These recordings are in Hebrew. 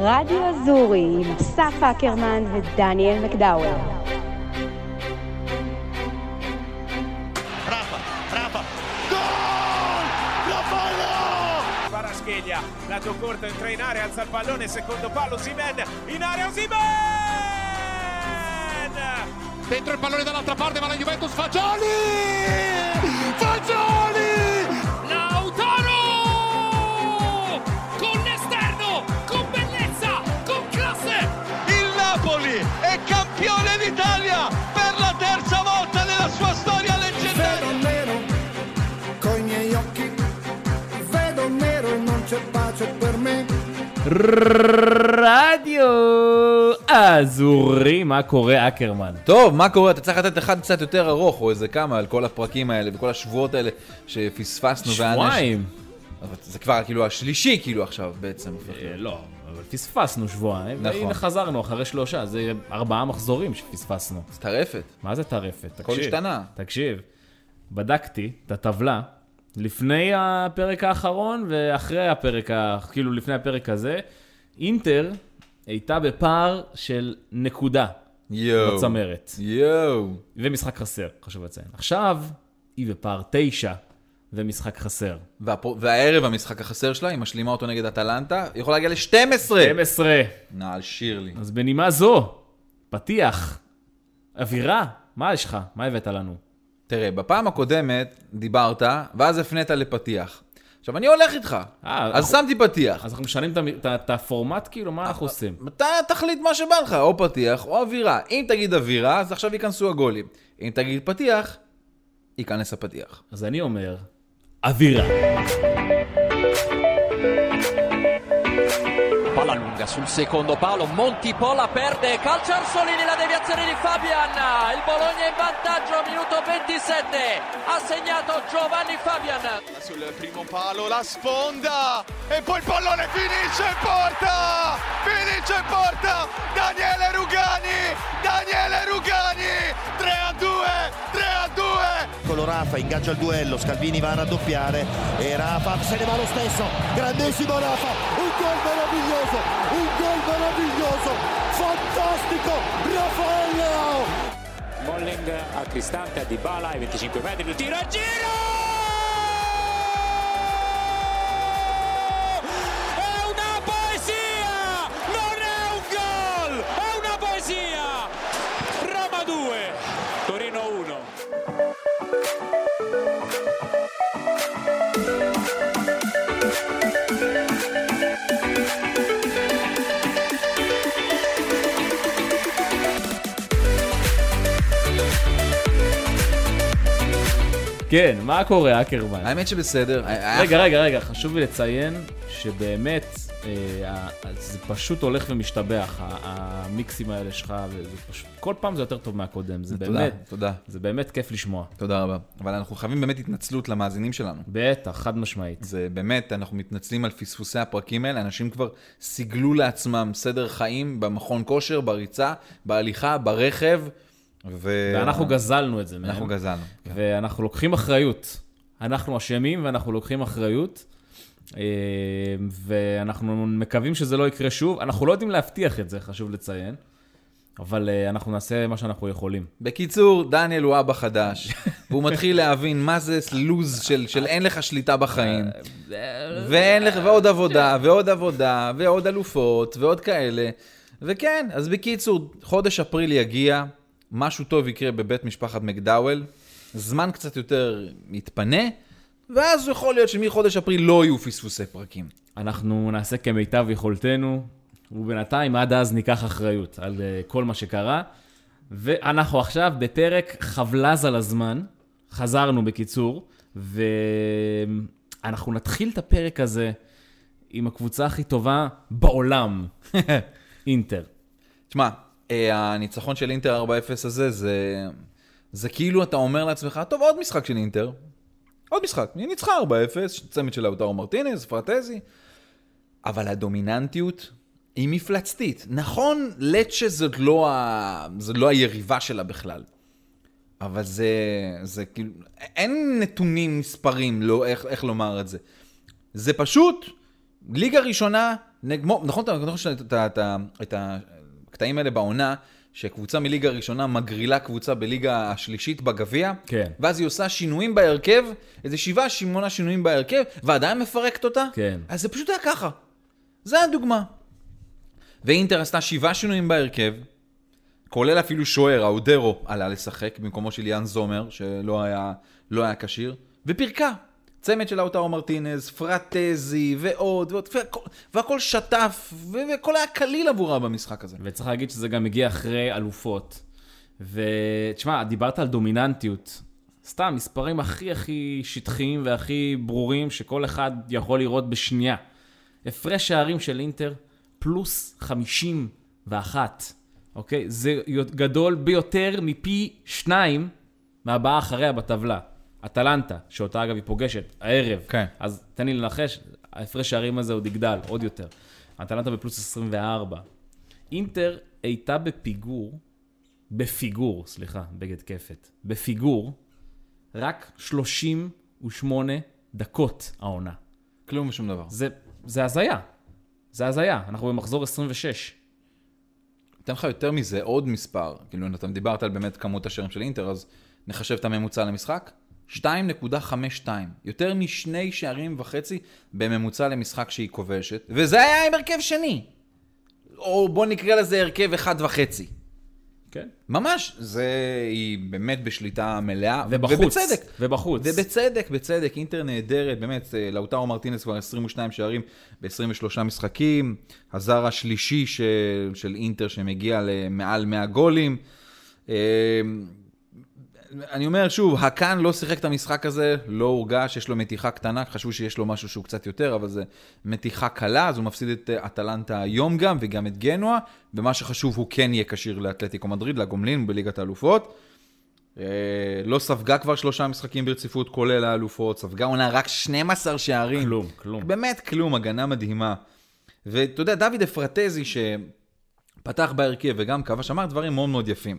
רדיו אזורי עם אסף אקרמן ודניאל מקדאוור. Rafa, Rafa, gol! Rafael! Parascheglia, lato corto, entra in area, alza il pallone, secondo palo, Simen, in area Simen! Dentro il pallone dall'altra parte, va la Juventus, Fagioli! Fagioli! רדיו אזורי, מה קורה אקרמן? טוב, מה קורה? אתה צריך לתת אחד קצת יותר ארוך, או איזה כמה, על כל הפרקים האלה וכל השבועות האלה שפספסנו. שבועיים. זה כבר כאילו השלישי כאילו עכשיו בעצם. אה. לא, אבל פספסנו שבועיים, נכון. והנה חזרנו אחרי שלושה, זה ארבעה מחזורים שפספסנו. זה טרפת. מה זה טרפת? הכל תקשיב, השתנה. תקשיב, בדקתי את הטבלה לפני הפרק האחרון ואחרי הפרק, ה- כאילו לפני הפרק הזה, אינטר הייתה בפער של נקודה יואו. בצמרת. יואו. ומשחק חסר, חשוב לציין. עכשיו היא בפער תשע ומשחק חסר. והפו- והערב המשחק החסר שלה, היא משלימה אותו נגד אטלנטה, היא יכולה להגיע ל-12. 12. נעל שירלי. אז בנימה זו, פתיח, אווירה, מה יש לך? מה הבאת לנו? תראה, בפעם הקודמת דיברת, ואז הפנית לפתיח. עכשיו, אני הולך איתך. אה, אז שמתי פתיח. אז אנחנו משנים את הפורמט כאילו? מה אנחנו עושים? אתה תחליט מה שבא לך, או פתיח או אווירה. אם תגיד אווירה, אז עכשיו ייכנסו הגולים. אם תגיד פתיח, ייכנס הפתיח. אז אני אומר, אווירה. Palla lunga sul secondo palo, Montipola perde, calcio Arsolini, la deviazione di Fabian, il Bologna in vantaggio, minuto 27, ha segnato Giovanni Fabian. Sul primo palo la sponda e poi il pallone finisce in porta! Finisce in porta! Daniele Rugani! Daniele Rugani! 3 a 2! 3 a 2! Eccolo Rafa, ingaggia il duello, Scalvini va a raddoppiare e Rafa se ne va lo stesso, grandissimo Rafa, un gol meraviglioso, un gol meraviglioso, fantastico, Raffaele Leao! Molling a Cristante, a Dybala, ai 25 metri, il tiro a giro! כן, מה קורה אקרמן? האמת שבסדר. רגע, רגע, רגע, חשוב לי לציין שבאמת זה פשוט הולך ומשתבח, המיקסים האלה שלך, וזה פשוט, כל פעם זה יותר טוב מהקודם, זה באמת, תודה. זה באמת כיף לשמוע. תודה רבה. אבל אנחנו חייבים באמת התנצלות למאזינים שלנו. בטח, חד משמעית. זה באמת, אנחנו מתנצלים על פספוסי הפרקים האלה, אנשים כבר סיגלו לעצמם סדר חיים במכון כושר, בריצה, בהליכה, ברכב, ו... ואנחנו גזלנו את זה מהם. אנחנו גזלנו. כן. ואנחנו לוקחים אחריות. אנחנו אשמים ואנחנו לוקחים אחריות. אה, ואנחנו מקווים שזה לא יקרה שוב. אנחנו לא יודעים להבטיח את זה, חשוב לציין. אבל אה, אנחנו נעשה מה שאנחנו יכולים. בקיצור, דניאל הוא אבא חדש, והוא מתחיל להבין מה זה לוז של, של אין לך שליטה בחיים, ואין לך, ועוד עבודה, ועוד עבודה, ועוד אלופות, ועוד כאלה. וכן, אז בקיצור, חודש אפריל יגיע, משהו טוב יקרה בבית משפחת מקדאוול, זמן קצת יותר יתפנה, ואז יכול להיות שמחודש אפריל לא יהיו פספוסי פרקים. אנחנו נעשה כמיטב יכולתנו, ובינתיים עד אז ניקח אחריות על אה, כל מה שקרה. ואנחנו עכשיו בפרק חבלז על הזמן, חזרנו בקיצור, ואנחנו נתחיל את הפרק הזה עם הקבוצה הכי טובה בעולם, אינטר. תשמע, אה, הניצחון של אינטר 4-0 הזה, זה, זה כאילו אתה אומר לעצמך, טוב, עוד משחק של אינטר. עוד משחק. היא ניצחה 4-0, צמד של לאוטרו מרטינז, פרטזי. אבל הדומיננטיות היא מפלצתית. נכון, לצ'ה זאת לא, ה... זאת לא היריבה שלה בכלל. אבל זה, זה כאילו, אין נתונים מספרים, לא, איך, איך לומר את זה. זה פשוט ליגה ראשונה נגמור, נכון, אתה נכון את הקטעים האלה בעונה, שקבוצה מליגה ראשונה מגרילה קבוצה בליגה השלישית בגביע, כן. ואז היא עושה שינויים בהרכב, איזה שבעה, שמונה שינויים בהרכב, ועדיין מפרקת אותה, כן. אז זה פשוט היה ככה. זה הדוגמה. ואינטר עשתה שבעה שינויים בהרכב, כולל אפילו שוער, האודרו, עלה לשחק במקומו של יאן זומר, שלא היה, לא כשיר, ופירקה. צמד של לאוטרו מרטינז, פרטזי ועוד ועוד, והכל, שטף, והכל היה קליל עבורה במשחק הזה. וצריך להגיד שזה גם הגיע אחרי אלופות. ותשמע, דיברת על דומיננטיות. סתם, מספרים הכי הכי שטחיים והכי ברורים שכל אחד יכול לראות בשנייה. הפרש שערים של אינטר, פלוס 51, אוקיי? זה גדול ביותר מפי שניים מהבאה אחריה בטבלה. אטלנטה, שאותה אגב היא פוגשת הערב. כן. אז תן לי לנחש, ההפרש שערים הזה עוד יגדל, עוד יותר. אטלנטה בפלוס 24. אינטר הייתה בפיגור, בפיגור, סליחה, בגד כפת, בפיגור, רק 38 דקות העונה. כלום ושום דבר. זה, זה הזיה. זה הזיה. אנחנו במחזור 26. אתן לך יותר מזה עוד מספר, כאילו אם אתה דיברת על באמת כמות השערים של אינטר, אז נחשב את הממוצע למשחק. 2.52, יותר משני שערים וחצי בממוצע למשחק שהיא כובשת, וזה היה עם הרכב שני. או בוא נקרא לזה הרכב אחד וחצי. כן. ממש, זה, היא באמת בשליטה מלאה. ובחוץ. ובצדק. ובחוץ. ובצדק, בצדק, אינטר נהדרת, באמת, אה, לאוטרו מרטינס כבר 22 שערים ב-23 משחקים, הזר השלישי של, של אינטר שמגיע למעל 100 גולים. אני אומר שוב, הקאן לא שיחק את המשחק הזה, לא הורגש, יש לו מתיחה קטנה, חשבו שיש לו משהו שהוא קצת יותר, אבל זה מתיחה קלה, אז הוא מפסיד את אה, אטלנטה היום גם, וגם את גנואה, ומה שחשוב, הוא כן יהיה כשיר לאתלטיקו מדריד, לגומלין בליגת האלופות. אה, לא ספגה כבר שלושה משחקים ברציפות, כולל האלופות, ספגה עונה רק 12 שערים. כלום, כלום. באמת כלום, הגנה מדהימה. ואתה יודע, דוד אפרטזי, שפתח בהרכב וגם כבש, אמר דברים מאוד מאוד יפים.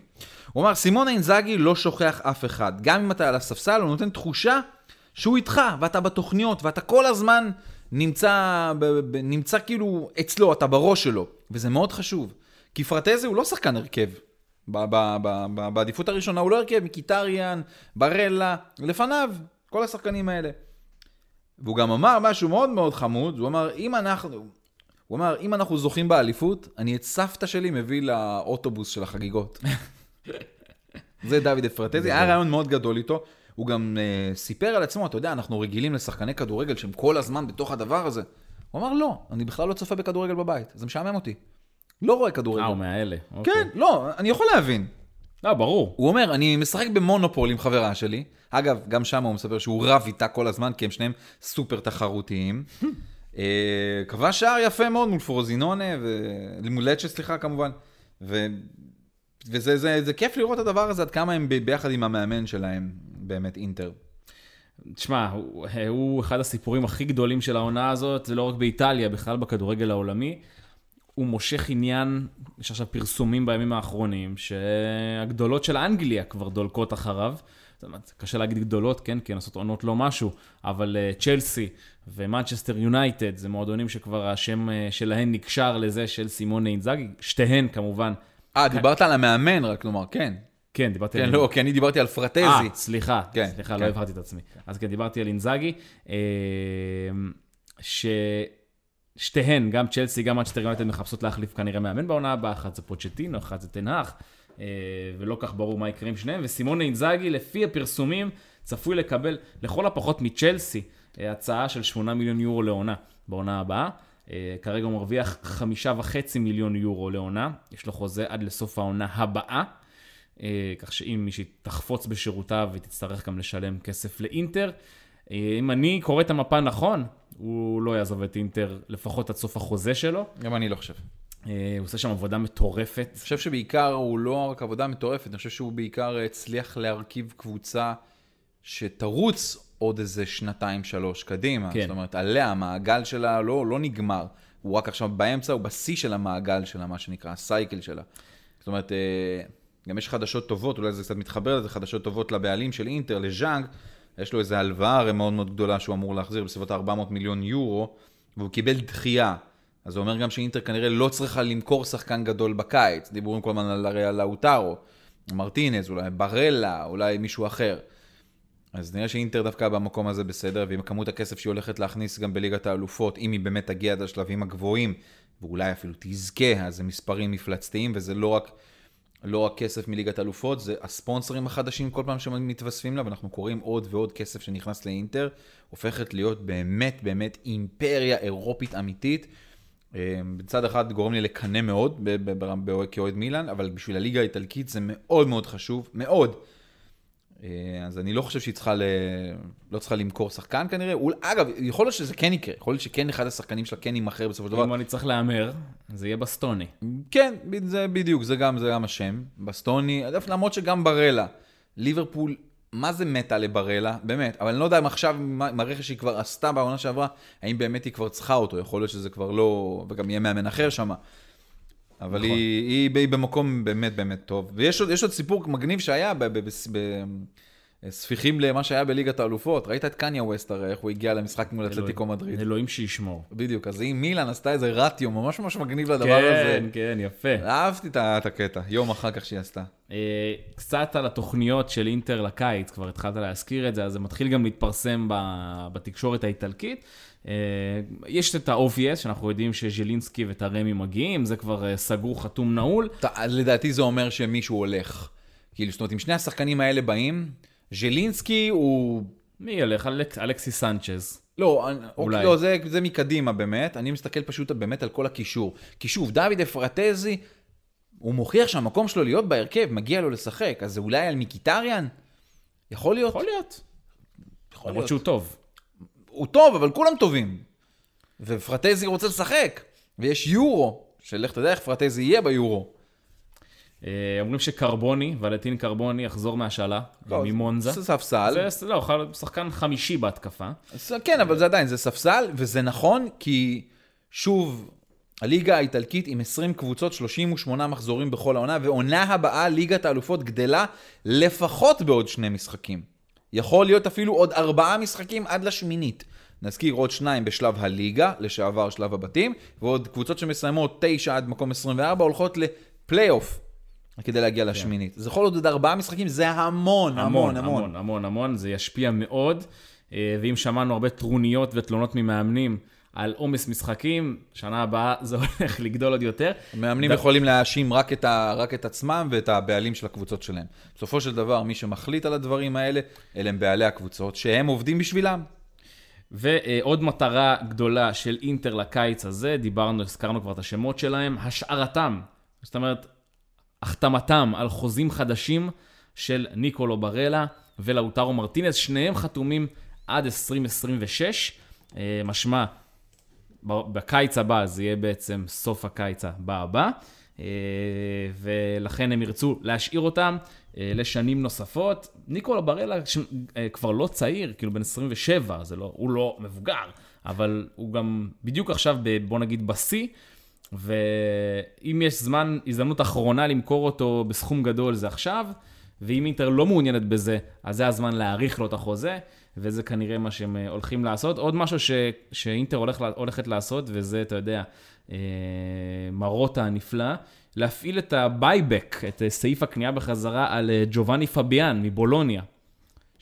הוא אמר, סימון אינזאגי לא שוכח אף אחד. גם אם אתה על הספסל, הוא נותן תחושה שהוא איתך, ואתה בתוכניות, ואתה כל הזמן נמצא, נמצא כאילו אצלו, אתה בראש שלו. וזה מאוד חשוב. כי פרטזי הוא לא שחקן הרכב. בעדיפות הראשונה הוא לא הרכב, מקיטריאן, ברלה, לפניו, כל השחקנים האלה. והוא גם אמר משהו מאוד מאוד חמוד, הוא אמר, אם אנחנו, הוא אמר, אם אנחנו זוכים באליפות, אני את סבתא שלי מביא לאוטובוס של החגיגות. זה דוד אפרטזי, היה רעיון מאוד גדול איתו. הוא גם uh, סיפר על עצמו, אתה יודע, אנחנו רגילים לשחקני כדורגל שהם כל הזמן בתוך הדבר הזה. הוא אמר, לא, אני בכלל לא צופה בכדורגל בבית, זה משעמם אותי. לא רואה כדורגל. אה, הוא מהאלה. אוקיי. כן, לא, אני יכול להבין. לא, ברור. הוא אומר, אני משחק במונופול עם חברה שלי. אגב, גם שם הוא מספר שהוא רב איתה כל הזמן, כי הם שניהם סופר תחרותיים. אה, כבש שער יפה מאוד מול פרוזינונה, ומול לצ'ה, סליחה, כמובן. ו... וזה זה, זה כיף לראות את הדבר הזה, עד כמה הם ביחד עם המאמן שלהם, באמת אינטר. תשמע, הוא, הוא אחד הסיפורים הכי גדולים של העונה הזאת, זה לא רק באיטליה, בכלל בכדורגל העולמי. הוא מושך עניין, יש עכשיו פרסומים בימים האחרונים, שהגדולות של אנגליה כבר דולקות אחריו. קשה להגיד גדולות, כן, כי הן עושות עונות לא משהו, אבל uh, צ'לסי ומנצ'סטר יונייטד, זה מועדונים שכבר השם uh, שלהן נקשר לזה של סימון אינזאגי, שתיהן כמובן. אה, דיברת על המאמן, רק לומר, כן. כן, דיברתי כן, על... לא, כי אני דיברתי על פרטזי. אה, סליחה, כן, סליחה, כן. לא הבהרתי את עצמי. אז כן, דיברתי על אינזאגי, אה, ששתיהן, גם צ'לסי, גם מנצ'סטר יונייטד מחפשות להחליף כנראה מאמן בעונה הבאה, אחת זה פוצ'טינו, אחת זה תנח, ולא כך ברור מה יקרה עם שניהם, וסימון אינזאגי, לפי הפרסומים, צפוי לקבל לכל הפחות מצ'לסי אה, הצעה של 8 מיליון יורו לעונה בעונה הבאה. אה, כרגע הוא מרוויח חמישה וחצי מיליון יורו לעונה, יש לו חוזה עד לסוף העונה הבאה. אה, כך שאם מישהי תחפוץ בשירותיו, היא תצטרך גם לשלם כסף לאינטר. אה, אם אני קורא את המפה נכון, הוא לא יעזוב את אינטר לפחות עד סוף החוזה שלו. גם אני לא חושב. אה, הוא עושה שם עבודה מטורפת. אני חושב שבעיקר הוא לא רק עבודה מטורפת, אני חושב שהוא בעיקר הצליח להרכיב קבוצה שתרוץ עוד איזה שנתיים, שלוש קדימה. כן. זאת אומרת, עליה, המעגל שלה לא, לא נגמר. הוא רק עכשיו באמצע, הוא בשיא של המעגל שלה, מה שנקרא, הסייקל שלה. זאת אומרת, אה, גם יש חדשות טובות, אולי זה קצת מתחבר לזה, חדשות טובות לבעלים של אינטר, לז'אנג. יש לו איזו הלוואה הרי מאוד מאוד גדולה שהוא אמור להחזיר, בסביבות 400 מיליון יורו, והוא קיבל דחייה. אז זה אומר גם שאינטר כנראה לא צריכה למכור שחקן גדול בקיץ. דיבורים כל הזמן על הרי על לאוטרו, מרטינז, אולי ברלה, אולי מישהו אחר. אז נראה שאינטר דווקא במקום הזה בסדר, ועם כמות הכסף שהיא הולכת להכניס גם בליגת האלופות, אם היא באמת תגיע עד השלבים הגבוהים, ואולי אפילו תזכה, אז זה מספרים מפלצתיים, וזה לא רק, לא רק כסף מליגת האלופות, זה הספונסרים החדשים כל פעם שמתווספים לה, ואנחנו קוראים עוד ועוד כסף שנכנס לאינטר, הופכת להיות באמת באמת אימפריה אירופית אמיתית. אה, בצד אחד גורם לי לקנא מאוד כאוהד מילאן, אבל בשביל הליגה האיטלקית זה מאוד מאוד חשוב, מאוד. אה, אז אני לא חושב שהיא צריכה, ל... לא צריכה למכור שחקן כנראה. אול... אגב, יכול להיות שזה כן יקרה, יכול להיות שכן אחד השחקנים שלה כן יימכר בסופו של דבר. אם אני צריך להמר, זה יהיה בסטוני. כן, זה בדיוק, זה גם, זה גם השם. בסטוני, למרות שגם ברלה. ליברפול, מה זה מתה לברלה? באמת. אבל אני לא יודע אם עכשיו, עם הרכש שהיא כבר עשתה בעונה שעברה, האם באמת היא כבר צריכה אותו. יכול להיות שזה כבר לא... וגם יהיה מאמן אחר שם. אבל נכון. היא, היא, היא במקום באמת באמת טוב. ויש עוד, עוד סיפור מגניב שהיה ב- ב- ב- ב- ספיחים למה שהיה בליגת האלופות. ראית את קניה ווסט הרי, איך הוא הגיע למשחק מול אתלטיקו מדריד. אלוהים שישמור. בדיוק, אז היא מילאן עשתה איזה רטיו ממש ממש מגניב לדבר הזה. כן, כן, יפה. אהבתי את הקטע, יום אחר כך שהיא עשתה. אה, קצת על התוכניות של אינטר לקיץ, כבר התחלת להזכיר את זה, אז זה מתחיל גם להתפרסם בתקשורת האיטלקית. אה, יש את ה-OVS, שאנחנו יודעים שז'לינסקי וטרמי מגיעים, זה כבר אה, סגור, חתום, נעול. לדעתי זה אומר שמישהו הולך. כאילו, זאת אומרת, אם שני השחקנים האלה באים, ז'לינסקי הוא... מי ילך? אלכ- אלכסי סנצ'ז. לא, אני- אולי. אוקיי, לא זה, זה מקדימה באמת, אני מסתכל פשוט באמת על כל הקישור. כי שוב, דוד אפרטזי, הוא מוכיח שהמקום שלו להיות בהרכב, מגיע לו לשחק, אז זה אולי על מיקיטריאן? יכול להיות. יכול להיות. יכול למרות להיות. שהוא טוב. הוא טוב, אבל כולם טובים. ופרטזי רוצה לשחק, ויש יורו, שלך תדע איך פרטזי יהיה ביורו. אה, אומרים שקרבוני, ולטין קרבוני, יחזור מהשאלה, לא, ממונזה. זה ספסל. זה לא, שחקן חמישי בהתקפה. אז כן, אבל זה עדיין, זה ספסל, וזה נכון, כי שוב, הליגה האיטלקית עם 20 קבוצות, 38 מחזורים בכל העונה, ועונה הבאה, ליגת האלופות גדלה לפחות בעוד שני משחקים. יכול להיות אפילו עוד ארבעה משחקים עד לשמינית. נזכיר עוד שניים בשלב הליגה, לשעבר שלב הבתים, ועוד קבוצות שמסיימות 9 עד מקום 24 הולכות לפלייאוף. כדי להגיע לשמינית. זה יכול להיות עוד ארבעה משחקים, זה המון, המון, המון. המון, המון, המון, זה ישפיע מאוד. אה, ואם שמענו הרבה טרוניות ותלונות ממאמנים על עומס משחקים, שנה הבאה זה הולך לגדול עוד יותר. המאמנים ד- יכולים להאשים רק את, ה, רק את עצמם ואת הבעלים של הקבוצות שלהם. בסופו של דבר, מי שמחליט על הדברים האלה, אלה הם בעלי הקבוצות, שהם עובדים בשבילם. ועוד מטרה גדולה של אינטר לקיץ הזה, דיברנו, הזכרנו כבר את השמות שלהם, השארתם. זאת אומרת, החתמתם על חוזים חדשים של ניקולו ברלה ולאוטרו מרטינס, שניהם חתומים עד 2026, אה, משמע, בקיץ הבא זה יהיה בעצם סוף הקיץ הבא הבא, אה, ולכן הם ירצו להשאיר אותם אה, לשנים נוספות. ניקולו ברלה כבר לא צעיר, כאילו בן 27, זה לא, הוא לא מבוגר, אבל הוא גם בדיוק עכשיו, בוא נגיד, בשיא. ואם יש זמן, הזדמנות אחרונה למכור אותו בסכום גדול זה עכשיו, ואם אינטר לא מעוניינת בזה, אז זה הזמן להאריך לו את החוזה, וזה כנראה מה שהם אה, הולכים לעשות. עוד משהו ש, שאינטר הולך, הולכת לעשות, וזה, אתה יודע, אה, מרוטה הנפלא, להפעיל את ה-buyback, את אה, סעיף הקנייה בחזרה על ג'ובאני פביאן מבולוניה.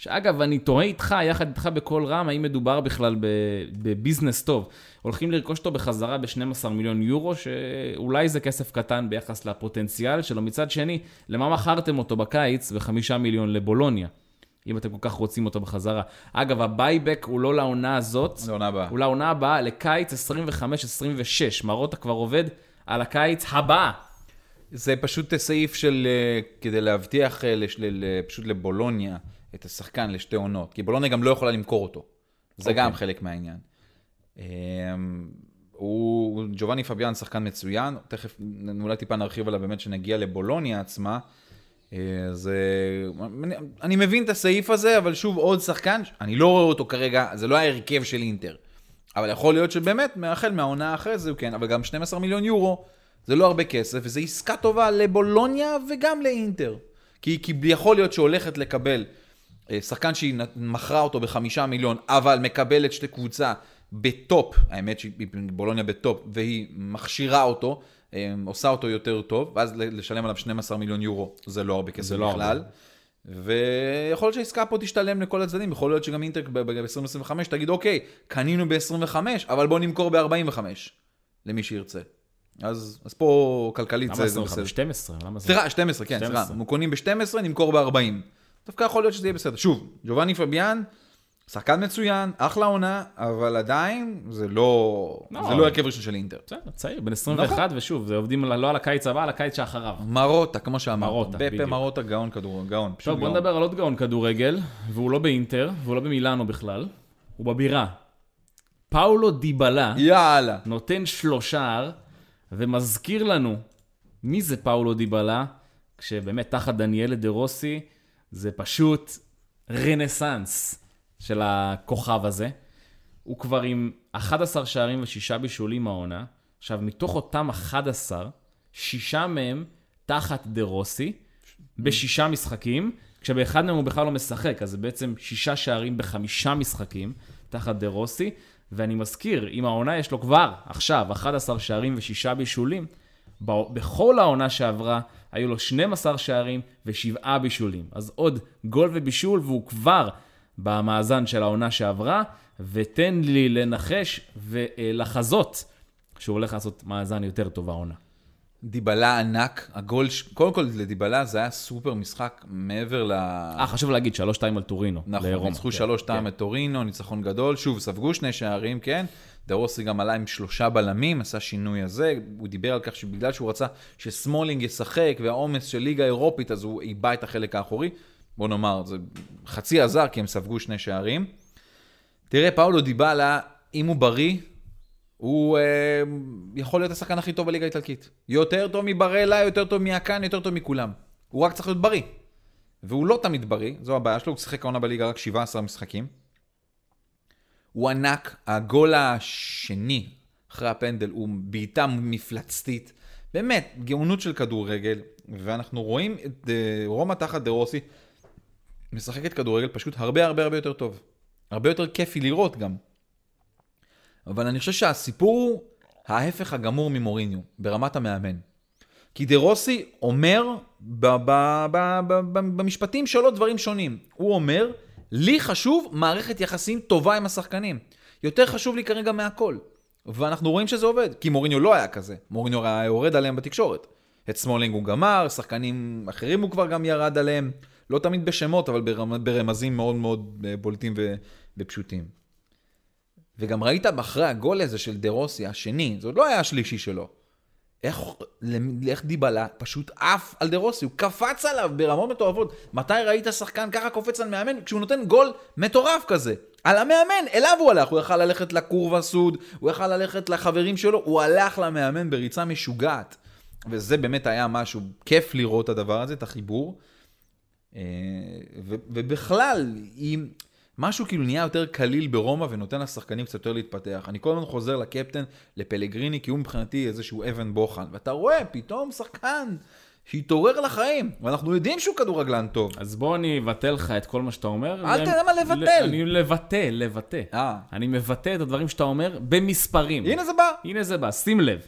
שאגב, אני תוהה איתך, יחד איתך בקול רם, האם מדובר בכלל בביזנס טוב. הולכים לרכוש אותו בחזרה ב-12 מיליון יורו, שאולי זה כסף קטן ביחס לפוטנציאל שלו. מצד שני, למה מכרתם אותו בקיץ ב-5 מיליון לבולוניה? אם אתם כל כך רוצים אותו בחזרה. אגב, ה buyback הוא לא לעונה הזאת, זה עונה הבאה. הוא לעונה הבאה, לקיץ 25-26. מרוטה כבר עובד על הקיץ הבא. זה פשוט סעיף של, אה, כדי להבטיח אה, פשוט לבולוניה את השחקן לשתי עונות, כי בולוניה גם לא יכולה למכור אותו. זה אוקיי. גם חלק מהעניין. אה, הוא, ג'ובאני פביאן שחקן מצוין, תכף אולי טיפה נרחיב עליו באמת שנגיע לבולוניה עצמה. אה, זה, אני, מבין את הסעיף הזה, אבל שוב עוד שחקן, אני לא רואה אותו כרגע, זה לא ההרכב של אינטר. אבל יכול להיות שבאמת, החל מהעונה אחרי זה כן, אבל גם 12 מיליון יורו, זה לא הרבה כסף, וזו עסקה טובה לבולוניה וגם לאינטר. כי, כי יכול להיות שהולכת לקבל שחקן שהיא מכרה אותו בחמישה מיליון, אבל מקבלת שתי קבוצה ב top, האמת שהיא בולוניה ב top, והיא מכשירה אותו, אה, עושה אותו יותר טוב, ואז לשלם עליו 12 מיליון יורו, זה לא הרבה כסף לא בכלל. הרבה. ויכול להיות שהעסקה פה תשתלם לכל הצדדים, יכול להיות שגם אינטר ב-2025 תגיד, אוקיי, קנינו ב-25, אבל בוא נמכור ב-45, למי שירצה. אז, אז פה כלכלית למה זה, זה 25? בסדר. 12, למה זה? סליחה, 12, כן, סליחה. 12. אנחנו קונים ב-12, נמכור ב-40. דווקא יכול להיות שזה יהיה בסדר. שוב, ג'ובאני פביאן, שחקן מצוין, אחלה עונה, אבל עדיין זה לא, לא. זה לא הרכב ראשון של אינטר. בסדר, צעיר, בן 21, ושוב, זה עובדים לא על הקיץ הבא, על הקיץ שאחריו. מרוטה, כמו שאמרת. מרוטה, בפה בדיוק. מרוטה גאון כדור, גאון. טוב, בוא. נדבר על עוד גאון כדורגל, והוא לא באינטר, והוא לא במילאנו בכלל, הוא בבירה. פאולו דיבלה יאללה. נותן שלושה ומזכיר לנו מי זה פאולו דיבלה, כשבאמת תחת דניאלה דה רוסי זה פשוט רנסאנס של הכוכב הזה. הוא כבר עם 11 שערים ושישה בישולים העונה. עכשיו, מתוך אותם 11, שישה מהם תחת דה רוסי, בשישה משחקים, כשבאחד מהם הוא בכלל לא משחק, אז זה בעצם שישה שערים בחמישה משחקים תחת דה רוסי. ואני מזכיר, אם העונה יש לו כבר, עכשיו, 11 שערים ושישה בישולים, בכל העונה שעברה היו לו 12 שערים ושבעה בישולים. אז עוד גול ובישול, והוא כבר במאזן של העונה שעברה, ותן לי לנחש ולחזות שהוא הולך לעשות מאזן יותר טוב העונה. דיבלה ענק, הגול, קודם כל לדיבלה זה היה סופר משחק מעבר ל... אה, חשוב להגיד, 3-2 על טורינו. נכון, לרומא. ניצחו כן, שלוש טעם כן. את טורינו, ניצחון גדול, שוב, ספגו שני שערים, כן? דרוסי גם עלה עם שלושה בלמים, עשה שינוי הזה, הוא דיבר על כך שבגלל שהוא רצה שסמולינג ישחק והעומס של ליגה אירופית, אז הוא איבא את החלק האחורי. בוא נאמר, זה חצי עזר כי הם ספגו שני שערים. תראה, פאולו דיבלה, אם הוא בריא, הוא אה, יכול להיות השחקן הכי טוב בליגה האיטלקית. יותר טוב מברלה, יותר טוב מאקן, יותר טוב מכולם. הוא רק צריך להיות בריא. והוא לא תמיד בריא, זו הבעיה שלו, הוא שיחק העונה בליגה רק 17 משחקים. הוא ענק, הגול השני אחרי הפנדל הוא בעיטה מפלצתית. באמת, גאונות של כדורגל, ואנחנו רואים את אה, רומא תחת דה רוסי משחקת כדורגל פשוט הרבה הרבה הרבה יותר טוב. הרבה יותר כיפי לראות גם. אבל אני חושב שהסיפור הוא ההפך הגמור ממוריניו, ברמת המאמן. כי דה רוסי אומר במשפטים שלו דברים שונים. הוא אומר, לי חשוב מערכת יחסים טובה עם השחקנים. יותר חשוב לי כרגע מהכל. ואנחנו רואים שזה עובד, כי מוריניו לא היה כזה. מוריניו היה יורד עליהם בתקשורת. את סמולינג הוא גמר, שחקנים אחרים הוא כבר גם ירד עליהם. לא תמיד בשמות, אבל ברמ- ברמזים מאוד מאוד אה, בולטים ופשוטים. וגם ראית אחרי הגול הזה של דה רוסי, השני, זה עוד לא היה השלישי שלו. איך, איך דיבאלה פשוט עף על דה רוסי, הוא קפץ עליו ברמות מטורפות. מתי ראית שחקן ככה קופץ על מאמן? כשהוא נותן גול מטורף כזה. על המאמן, אליו הוא הלך, הוא יכל ללכת לקורבה סוד, הוא יכל ללכת לחברים שלו, הוא הלך למאמן בריצה משוגעת. וזה באמת היה משהו, כיף לראות את הדבר הזה, את החיבור. אה, ובכלל, אם משהו כאילו נהיה יותר קליל ברומא ונותן לשחקנים קצת יותר להתפתח. אני כל הזמן חוזר לקפטן, לפלגריני, כי הוא מבחינתי איזשהו אבן בוחן. ואתה רואה, פתאום שחקן שהתעורר לחיים, ואנחנו יודעים שהוא כדורגלן טוב. אז בוא אני אבטל לך את כל מה שאתה אומר. אל תדע מה לבטל. אני לבטא, לבטא. אה. אני מבטא את הדברים שאתה אומר במספרים. הנה זה בא. הנה זה בא, שים לב.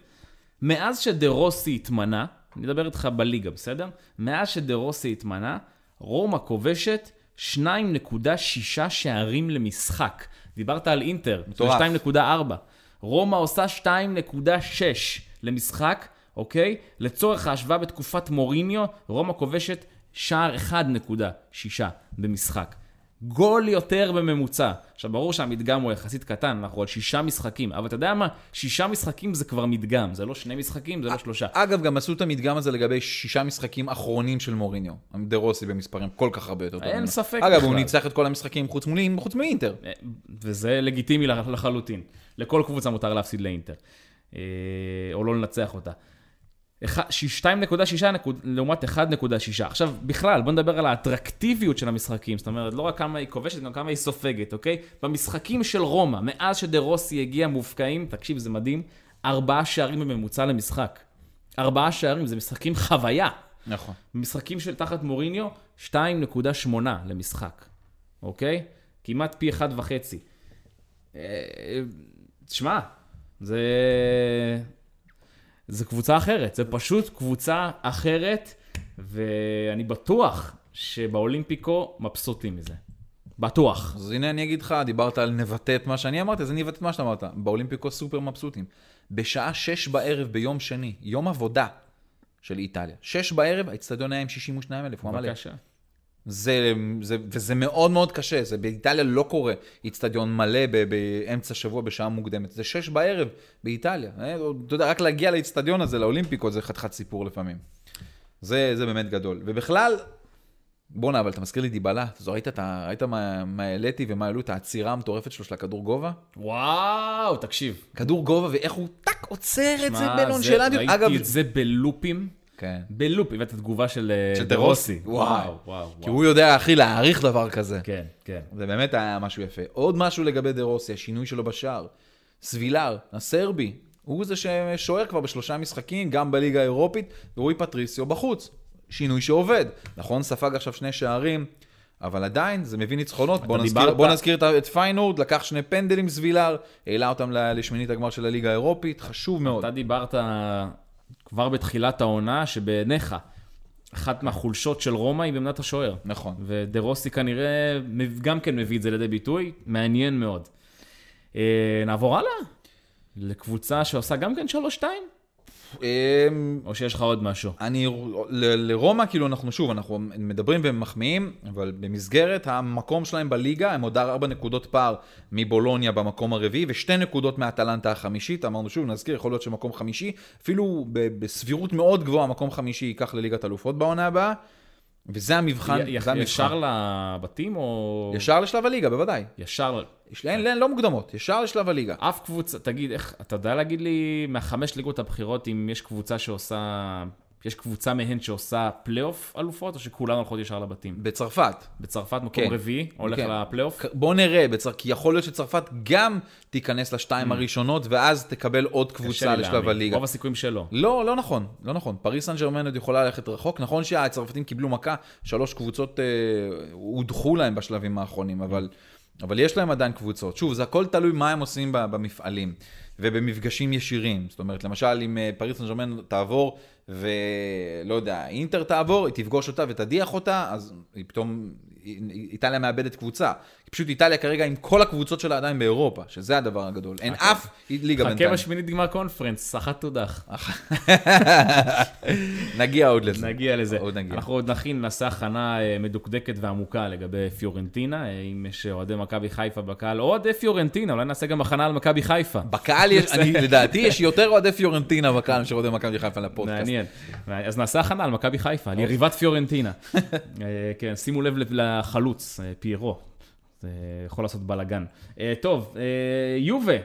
מאז שדה רוסי התמנה, אני אדבר איתך בליגה, בסדר? מאז שדה רוסי התמנה, רומא כובשת 2.6 שערים למשחק. דיברת על אינטר, מטורף. 2.4. רומא עושה 2.6 למשחק, אוקיי? לצורך ההשוואה בתקופת מוריניו, רומא כובשת שער 1.6 במשחק. גול יותר בממוצע. עכשיו, ברור שהמדגם הוא יחסית קטן, אנחנו על שישה משחקים, אבל אתה יודע מה? שישה משחקים זה כבר מדגם, זה לא שני משחקים, זה לא שלושה. אגב, גם עשו את המדגם הזה לגבי שישה משחקים אחרונים של מוריניו. דה רוסי במספרים כל כך הרבה יותר טוב. אין. ספק אגב, הוא בכלל. ניצח את כל המשחקים חוץ מול- חוץ מאינטר. אה, וזה לגיטימי לח- לחלוטין. לכל קבוצה מותר להפסיד לאינטר. אה, או לא לנצח אותה. אחד- ש- 2.6 נקוד- לעומת 1.6. עכשיו, בכלל, בוא נדבר על האטרקטיביות של המשחקים. זאת אומרת, לא רק כמה היא כובשת, גם כמה היא סופגת, אוקיי? במשחקים של רומא, מאז שדה רוסי הגיע מובקעים, תקשיב, זה מדהים, ארבעה שערים בממוצע למשחק. ארבעה שערים, זה משחקים חוויה. נכון. במשחקים של תחת מוריניו, 2.8 למשחק, אוקיי? כמעט פי אחד וחצי. אה, תשמע, זה... זה קבוצה אחרת, זה פשוט קבוצה אחרת, ואני בטוח שבאולימפיקו מבסוטים מזה. בטוח. אז הנה אני אגיד לך, דיברת על נבטא את מה שאני אמרתי, אז אני אבטא את מה שאתה אמרת. באולימפיקו סופר מבסוטים. בשעה שש בערב ביום שני, יום עבודה של איטליה. שש בערב, האצטדיון היה עם 62 אלף, הוא אמר לי. בבקשה. זה, זה, וזה מאוד מאוד קשה, זה באיטליה לא קורה איצטדיון מלא ב, באמצע שבוע בשעה מוקדמת. זה שש בערב באיטליה. אה, אתה יודע, רק להגיע לאיצטדיון הזה, לאולימפיקו, זה חתיכת סיפור לפעמים. זה, זה באמת גדול. ובכלל, בואנה, אבל אתה מזכיר לי דיבלה. אתה ראית, את ה- ראית מה, מה העליתי ומה העלו את העצירה המטורפת שלו של הכדור גובה? וואו, תקשיב. כדור גובה ואיך הוא טאק עוצר את זה שמע, בנונשלנטיות. ראיתי אגב, את זה בלופים. כן. בלופים, ואת התגובה של אה, של דרוסי. דרוסי. וואו, וואו. וואו, כי. הוא יודע, אחי, להעריך דבר כזה. כן, כן. זה באמת היה משהו יפה. עוד משהו לגבי דה רוסי, השינוי שלו בשער. סבילר, הסרבי, הוא זה ששוער כבר בשלושה משחקים, גם בליגה האירופית, ורועי פטריסיו בחוץ. שינוי שעובד. נכון, ספג עכשיו שני שערים, אבל עדיין זה מביא ניצחונות. בוא נזכיר, בוא נזכיר את- את פיינורד, לקח שני פנדלים סבילר, העלה אותם ל- לשמינית הגמר של הליגה האירופית, חשוב מאוד. אתה דיברת כבר בתחילת העונה, שבעיניך, אחת מהחולשות של רומא היא בעמדת השוער. נכון. ודה רוסי כנראה גם כן מביא את זה לידי ביטוי, מעניין מאוד. אה, נעבור הלאה, לקבוצה שעושה גם כן 3-2, אמ, או שיש לך עוד משהו? אני, לרומא, כאילו, אנחנו שוב, אנחנו מדברים ומחמיאים, אבל במסגרת המקום שלהם בליגה, הם עוד ארבע נקודות פער מבולוניה במקום הרביעי, ושתי נקודות מאטלנטה החמישית. אמרנו שוב, נזכיר, יכול להיות שמקום חמישי, אפילו בסבירות מאוד גבוהה, מקום חמישי ייקח לליגת אלופות בעונה הבאה, וזה המבחן, י- זה המבחן. ישר לבתים, או... ישר לשלב הליגה, בוודאי. ישר... יש, אין, אין, לא מוקדמות, ישר לשלב הליגה. אף קבוצה, תגיד, איך, אתה יודע להגיד לי מהחמש ליגות הבכירות אם יש קבוצה שעושה, יש קבוצה מהן שעושה פלייאוף אלופות, או שכולן הולכות ישר לבתים? בצרפת. בצרפת מקום כן. רביעי, הולך כן. לפלייאוף? בוא נראה, בצר... כי יכול להיות שצרפת גם תיכנס לשתיים הראשונות, ואז תקבל עוד Mm. קבוצה לשלב. הליגה. רוב הסיכויים שלא. לא, לא נכון, לא נכון. פריס סן ג'רמן עוד יכולה ללכת רחוק. נכון שהצרפתים קיבלו מכה, שלוש קבוצות אה, הודחו להם בשלבים האחרונים, אבל, אבל יש להם עדיין קבוצות. שוב, זה הכל תלוי מה הם עושים במפעלים ובמפגשים ישירים. זאת אומרת, למשל, אם אה, פריס סן ג'רמן תעבור, ולא יודע, אינטר תעבור, היא תפגוש אותה ותדיח אותה, אז היא פתאום, איטליה מאבדת קבוצה. פשוט איטליה כרגע עם כל הקבוצות שלה עדיין באירופה, שזה הדבר הגדול. אין אף ליגה חכה בינתיים. בשמינית גמר קונפרנס, אחת תודח. נגיע עוד לזה. נגיע לזה. עוד נגיע. אנחנו עוד נכין, נעשה הכנה אה, מדוקדקת ועמוקה לגבי פיורנטינה, אה, אם יש אוהדי מכבי חיפה בקהל, או אוהדי פיורנטינה, אולי נעשה גם הכנה על מכבי חיפה. בקהל יש, אני, לדעתי יש יותר אוהדי פיורנטינה בקהל מאשר אוהדי מכבי חיפה לפודקאסט. מעניין. אז נעשה הכנה על מכבי חיפה, על יריבת פיורנטינה. אה, כן, שימו לב לחלוץ, אה, פיירו. זה יכול לעשות בלאגן. אה, טוב, אה, יובה.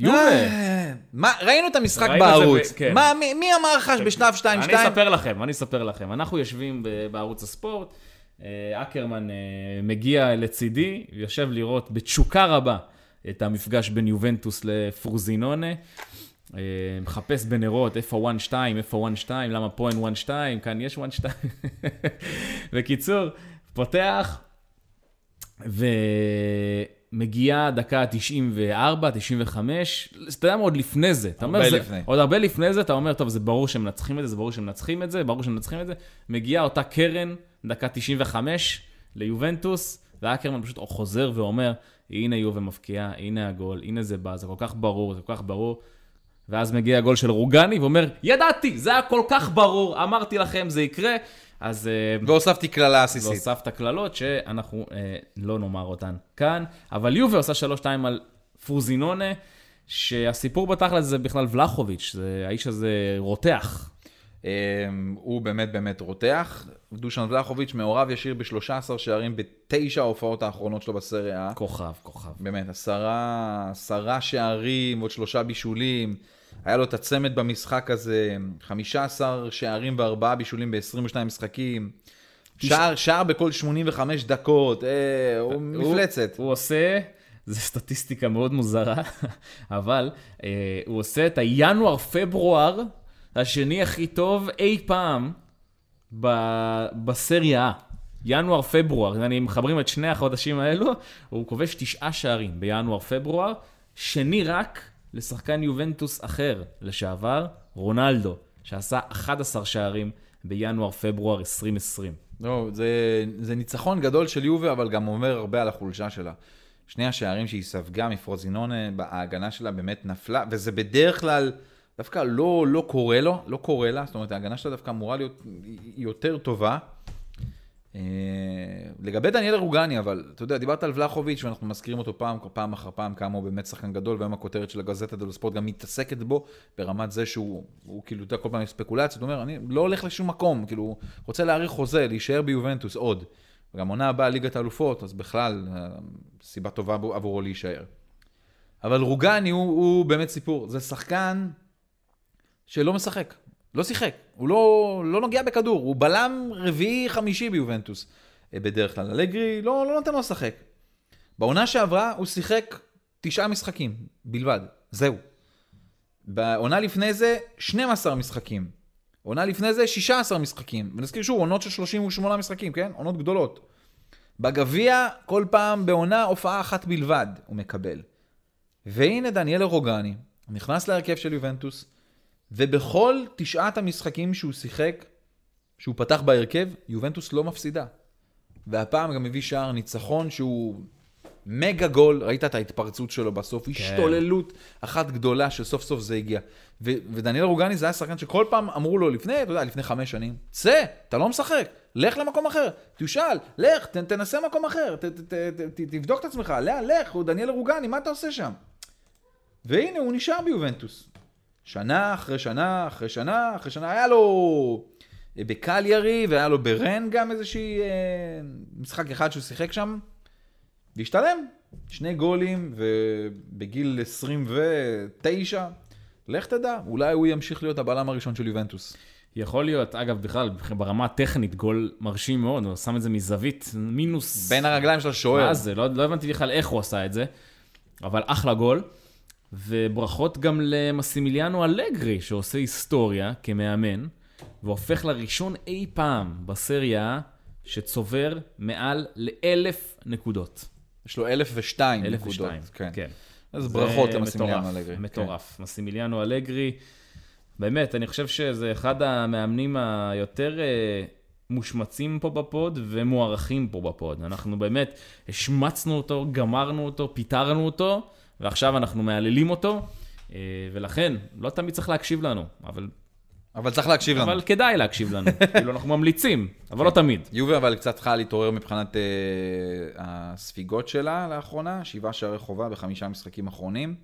יובה. אה, מה, ראינו את המשחק בערוץ. כן. מה, מי, מי אמר לך בשלב 2-2? אני אספר לכם, אני אספר לכם. אנחנו יושבים בערוץ הספורט, אה, אקרמן אה, מגיע לצידי, יושב לראות בתשוקה רבה את המפגש בין יובנטוס לפרוזינונה. אה, מחפש בנרות איפה 1-2, איפה 1-2, למה פה אין 1-2, כאן יש 1-2. בקיצור, פותח, ומגיעה דקה 94, 95, אתה יודע מה, עוד לפני זה. אתה אומר, הרבה זה- לפני. עוד הרבה לפני זה, אתה אומר, טוב, זה ברור שהם מנצחים את זה, זה ברור שהם מנצחים את זה, ברור שהם מנצחים את זה. מגיעה אותה קרן, דקה 95, ליובנטוס, ואקרמן פשוט חוזר ואומר, הנה יובה מבקיעה, הנה הגול, הנה זה בא, זה כל כך ברור, זה כל כך ברור. ואז מגיע הגול של רוגני, ואומר, ידעתי, זה היה כל כך ברור, אמרתי לכם, זה יקרה. אז... אה, והוספתי קללה עסיסית. והוספת קללות שאנחנו אה, לא נאמר אותן כאן, אבל יובה עושה 3-2 על פרוזינונה, שהסיפור בתכל'ס זה בכלל ולחוביץ', זה, האיש הזה רותח. אמ, הוא באמת באמת רותח. דושן ולחוביץ' מעורב ישיר ב-13 שערים בתשע ההופעות האחרונות שלו בסריה. כוכב, כוכב. באמת, עשרה, עשרה שערים, עוד שלושה בישולים. היה לו את הצמד במשחק הזה, 15 שערים וארבעה בישולים ב-22 משחקים. שער, שער בכל 85 דקות, אה, הוא מפלצת. הוא, הוא עושה, זו סטטיסטיקה מאוד מוזרה, אבל אה, הוא עושה את הינואר-פברואר השני הכי טוב אי פעם ב, בסריה A. ינואר-פברואר, אני מחברים את שני החודשים האלו, הוא כובש תשעה שערים בינואר-פברואר, שני רק לשחקן יובנטוס אחר לשעבר, רונלדו, שעשה 11 שערים בינואר-פברואר 2020. לא, זה, זה ניצחון גדול של יובה, אבל גם אומר הרבה על החולשה שלה. שני השערים שהיא ספגה מפרוזינונה, ההגנה שלה באמת נפלה, וזה בדרך כלל דווקא לא, לא קורה לו, לא קורה לה, זאת אומרת, ההגנה שלה דווקא אמורה להיות יותר טובה. אה, לגבי דניאל רוגני, אבל אתה יודע, דיברת על ולחוביץ' ואנחנו מזכירים אותו פעם, פעם אחר פעם כמה הוא באמת שחקן גדול, והיום הכותרת של הגזטה דלו ספורט גם מתעסקת בו, ברמת זה שהוא הוא, כאילו, אתה כל פעם עם ספקולציות, הוא אומר, אני לא הולך לשום מקום, כאילו, רוצה להאריך חוזה, להישאר ביובנטוס עוד. וגם עונה הבאה ליגת האלופות, אז בכלל, סיבה טובה עבורו להישאר. אבל רוגני הוא, הוא באמת סיפור, זה שחקן שלא משחק. לא שיחק, הוא לא, לא נוגע בכדור, הוא בלם רביעי-חמישי ביובנטוס אה, בדרך כלל. אלגרי לא, לא נותן לו לשחק. בעונה שעברה הוא שיחק תשעה משחקים בלבד, זהו. בעונה לפני זה 12 משחקים. עונה לפני זה 16 משחקים. ונזכיר שוב, עונות של 38 משחקים, כן? עונות גדולות. בגביע, כל פעם בעונה הופעה אחת בלבד הוא מקבל. והנה דניאל רוגני, נכנס להרכב של יובנטוס, ובכל תשעת המשחקים שהוא שיחק, שהוא פתח בהרכב, יובנטוס לא מפסידה. והפעם גם הביא שער ניצחון שהוא מגה גול, ראית את ההתפרצות שלו בסוף, כן. השתוללות אחת גדולה שסוף סוף זה הגיע. ו- ודניאל רוגני זה היה שחקן שכל פעם אמרו לו לפני, אתה יודע, לפני חמש שנים, צא, אתה לא משחק, לך למקום אחר, תושאל, לך, ת- תנסה מקום אחר, ת- ת- ת- ת- תבדוק את עצמך, לאן, לך, הוא דניאל רוגני, מה אתה עושה שם? והנה, הוא נשאר ביובנטוס. שנה אחרי שנה אחרי שנה אחרי שנה, היה לו אה, בקליירי והיה לו ברן גם איזושהי אה, משחק אחד שהוא שיחק שם, והשתלם. שני גולים ובגיל 29, לך תדע, אולי הוא ימשיך להיות הבלם הראשון של יובנטוס. יכול להיות, אגב, בכלל, ברמה הטכנית, גול מרשים מאוד, הוא שם את זה מזווית מינוס... בין הרגליים של השוער. מה זה? לא, לא הבנתי בכלל איך הוא עשה את זה, אבל אחלה גול. וברכות גם למסימיליאנו אלגרי, שעושה היסטוריה כמאמן, והופך לראשון אי פעם בסריה שצובר מעל לאלף נקודות. יש לו אלף ושתיים נקודות. כן. כן. אז ברכות למסימיליאנו אלגרי. מטורף. כן. מסימיליאנו אלגרי, באמת, אני חושב שזה אחד המאמנים היותר... אה, מושמצים פה בפוד ומוערכים פה בפוד. אנחנו באמת השמצנו אותו, גמרנו אותו, פיטרנו אותו, ועכשיו אנחנו מהללים אותו, אה, ולכן לא תמיד צריך להקשיב לנו, אבל... אבל צריך להקשיב אבל לנו. אבל כדאי להקשיב לנו, כאילו אנחנו ממליצים, אבל לא תמיד. יובי אבל קצת צריכה להתעורר מבחינת uh, הספיגות שלה לאחרונה, שבעה שערי חובה בחמישה משחקים אחרונים,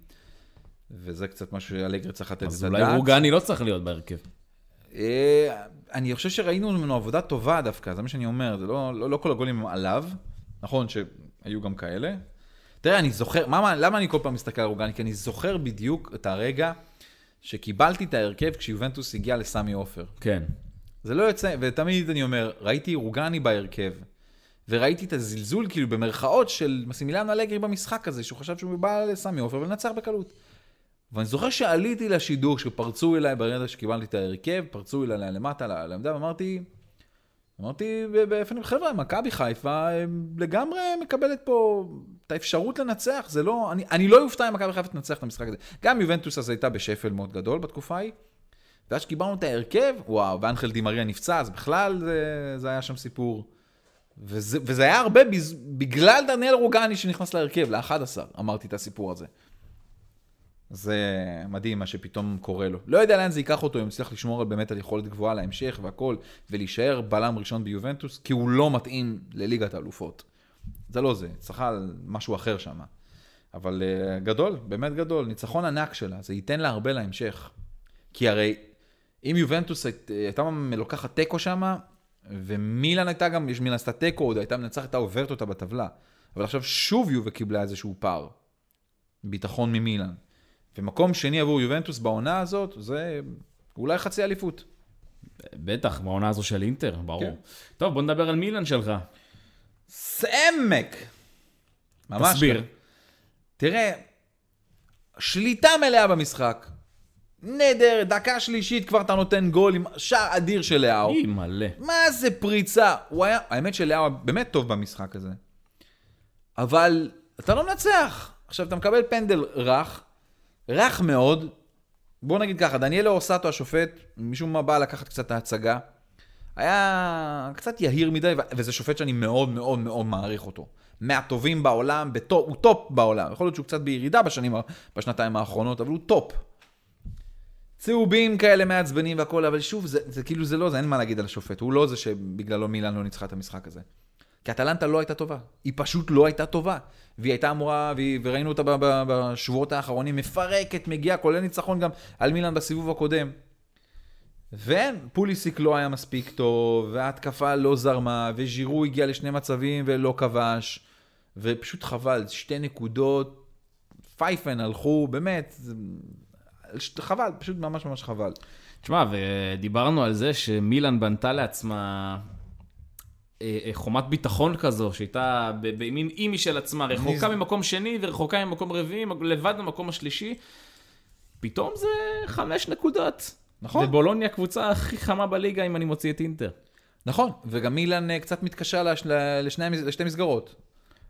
וזה קצת משהו שאלגרי צריך לתת את הדעת. אז אולי רוגני לא צריך להיות בהרכב. Uh, אני חושב שראינו ממנו עבודה טובה דווקא, זה מה שאני אומר, זה לא, לא, לא כל הגולים הם עליו, נכון שהיו גם כאלה, תראה, אני זוכר, מה, למה אני כל פעם מסתכל על רוגני? כי אני זוכר בדיוק את הרגע שקיבלתי את ההרכב כשיובנטוס הגיע לסמי עופר. כן. זה לא יוצא, ותמיד אני אומר, ראיתי רוגני בהרכב, וראיתי את הזלזול, כאילו, במרכאות של מסימיליאנו אלגרי במשחק הזה, שהוא חשב שהוא בא לסמי עופר ולנצח בקלות. ואני זוכר שעליתי לשידור, שפרצו אליי ברגע שקיבלתי את ההרכב, פרצו אליי למטה לעמדה, ואמרתי, אמרתי בפנים, חבר'ה, מכבי חיפה לגמרי מקבלת פה את האפשרות לנצח, זה לא, אני, אני לא אופתע אם מכבי חיפה תנצח את המשחק הזה. גם יובנטוס אז הייתה בשפל מאוד גדול בתקופה ההיא, ואז שקיבלנו את ההרכב, וואו, ואנחל דימריה נפצע, אז בכלל זה, זה היה שם סיפור. וזה, וזה היה הרבה בגלל דניאל רוגני שנכנס להרכב, ל-11, אמרתי את הסיפור הזה. זה מדהים מה שפתאום קורה לו. לא יודע לאן זה ייקח אותו, אם יצליח לשמור על באמת על יכולת גבוהה להמשך והכל, ולהישאר בלם ראשון ביובנטוס, כי הוא לא מתאים לליגת האלופות. זה לא זה, צריכה על משהו אחר שם. אבל uh, גדול, באמת גדול, ניצחון ענק שלה, זה ייתן לה הרבה להמשך. כי הרי אם יובנטוס היית, הייתה לוקחת תיקו שם, ומילן הייתה גם, יש מילן עשתה תיקו, עוד הייתה מנצחת, הייתה עוברת אותה בטבלה. אבל עכשיו שוב יובה קיבלה איזשהו פער. ביטחון ממילן. ומקום שני עבור יובנטוס בעונה הזאת, זה אולי חצי אליפות. בטח, בעונה הזו של אינטר, ברור. כן. טוב, בוא נדבר על מילאן שלך. סעמק. ממש תסביר. תראה, שליטה מלאה במשחק. נהדר, דקה שלישית כבר אתה נותן גול עם שער אדיר של לאהו. אי, מלא. מה זה פריצה? הוא היה, האמת שלאהו היה באמת טוב במשחק הזה. אבל אתה לא מנצח. עכשיו, אתה מקבל פנדל רך, רך מאוד. בוא נגיד ככה, דניאלו אורסטו השופט, משום מה בא לקחת קצת את ההצגה. היה קצת יהיר מדי, וזה שופט שאני מאוד מאוד מאוד מעריך אותו. מהטובים בעולם, ב top, הוא top בעולם. יכול להיות שהוא קצת בירידה בשנים, בשנתיים האחרונות, אבל הוא top. צהובים כאלה מעצבנים והכל, אבל שוב, זה, זה כאילו זה לא, זה אין מה להגיד על השופט. הוא לא זה שבגללו מילאן לא ניצחה את המשחק הזה. כי אטלנטה לא הייתה טובה. היא פשוט לא הייתה טובה. והיא הייתה אמורה, והיא, וראינו אותה בשבועות האחרונים, מפרקת, מגיעה, כולל ניצחון גם על מילאן בסיבוב הקודם. ואין, פוליסיק לא היה מספיק טוב, וההתקפה לא זרמה, וז'ירו הגיע לשני מצבים ולא כבש, ופשוט חבל, שתי נקודות, פייפן הלכו, באמת, זה... חבל, פשוט ממש ממש חבל. תשמע, ודיברנו על זה שמילאן בנתה לעצמה חומת ביטחון כזו, שהייתה במין אי משל עצמה, רחוקה ממקום שני ורחוקה ממקום רביעי, לבד במקום השלישי. פתאום זה חמש נקודות. נכון. ובולוניה הקבוצה הכי חמה בליגה, אם אני מוציא את אינטר. נכון, וגם מילאן אה, קצת מתקשה לש... לשני... לשתי מסגרות.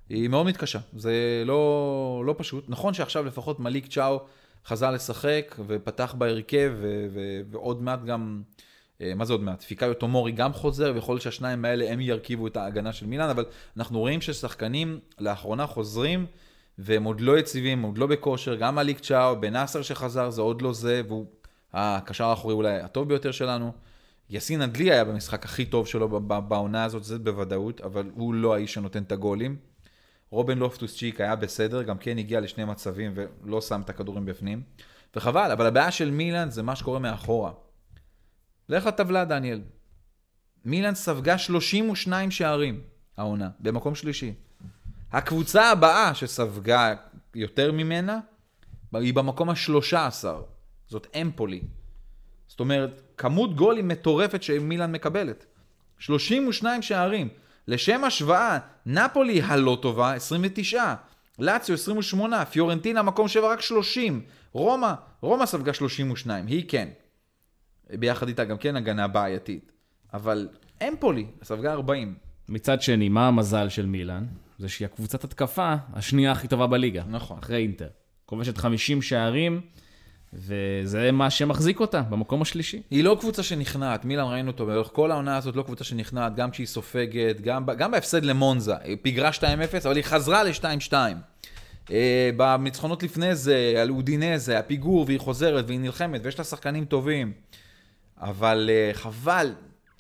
היא מאוד מתקשה, זה לא, לא פשוט. נכון שעכשיו לפחות מליק צ'או חזר לשחק ופתח בהרכב, ו... ו... ועוד מעט גם, אה, מה זה עוד מעט? פיקאיו טומורי גם חוזר, ויכול להיות שהשניים האלה הם ירכיבו את ההגנה של מילאן, אבל אנחנו רואים ששחקנים לאחרונה חוזרים, והם עוד לא יציבים, עוד לא בכושר, גם מליק צ'או, בן נאסר שחזר, זה עוד לא זה, והוא הקשר האחורי אולי הטוב ביותר שלנו. יאסין אדלי היה במשחק הכי טוב שלו בעונה הזאת, זה בוודאות, אבל הוא לא האיש שנותן את הגולים. רובן לופטוס צ'יק היה בסדר, גם כן הגיע לשני מצבים ולא שם את הכדורים בפנים. וחבל, אבל הבעיה של מילאן זה מה שקורה מאחורה. לך לטבלה, דניאל. מילאן ספגה 32 שערים העונה, במקום שלישי. הקבוצה הבאה שספגה יותר ממנה, היא במקום השלושה עשר. זאת אמפולי. זאת אומרת, כמות גולים מטורפת שמילאן מקבלת. 32 שערים. לשם השוואה, נפולי הלא טובה, 29. לאציו 28, פיורנטינה מקום 7 רק 30. רומא, רומא ספגה 32, היא כן. ביחד איתה גם כן הגנה בעייתית. אבל אמפולי ספגה 40. מצד שני, מה המזל של מילאן? זה שהיא הקבוצת התקפה השנייה הכי טובה בליגה. נכון. אחרי אינטר. כובשת 50 שערים, וזה מה שמחזיק אותה במקום השלישי. היא לא קבוצה שנכנעת, מילאן ראינו אותו, לאורך כל העונה הזאת לא קבוצה שנכנעת, גם כשהיא סופגת, גם, גם בהפסד למונזה. היא פיגרה 2-0, אבל היא חזרה ל-2-2. אה, בניצחונות לפני זה, על אודינזה, הפיגור, והיא חוזרת, והיא נלחמת, ויש לה שחקנים טובים. אבל אה, חבל,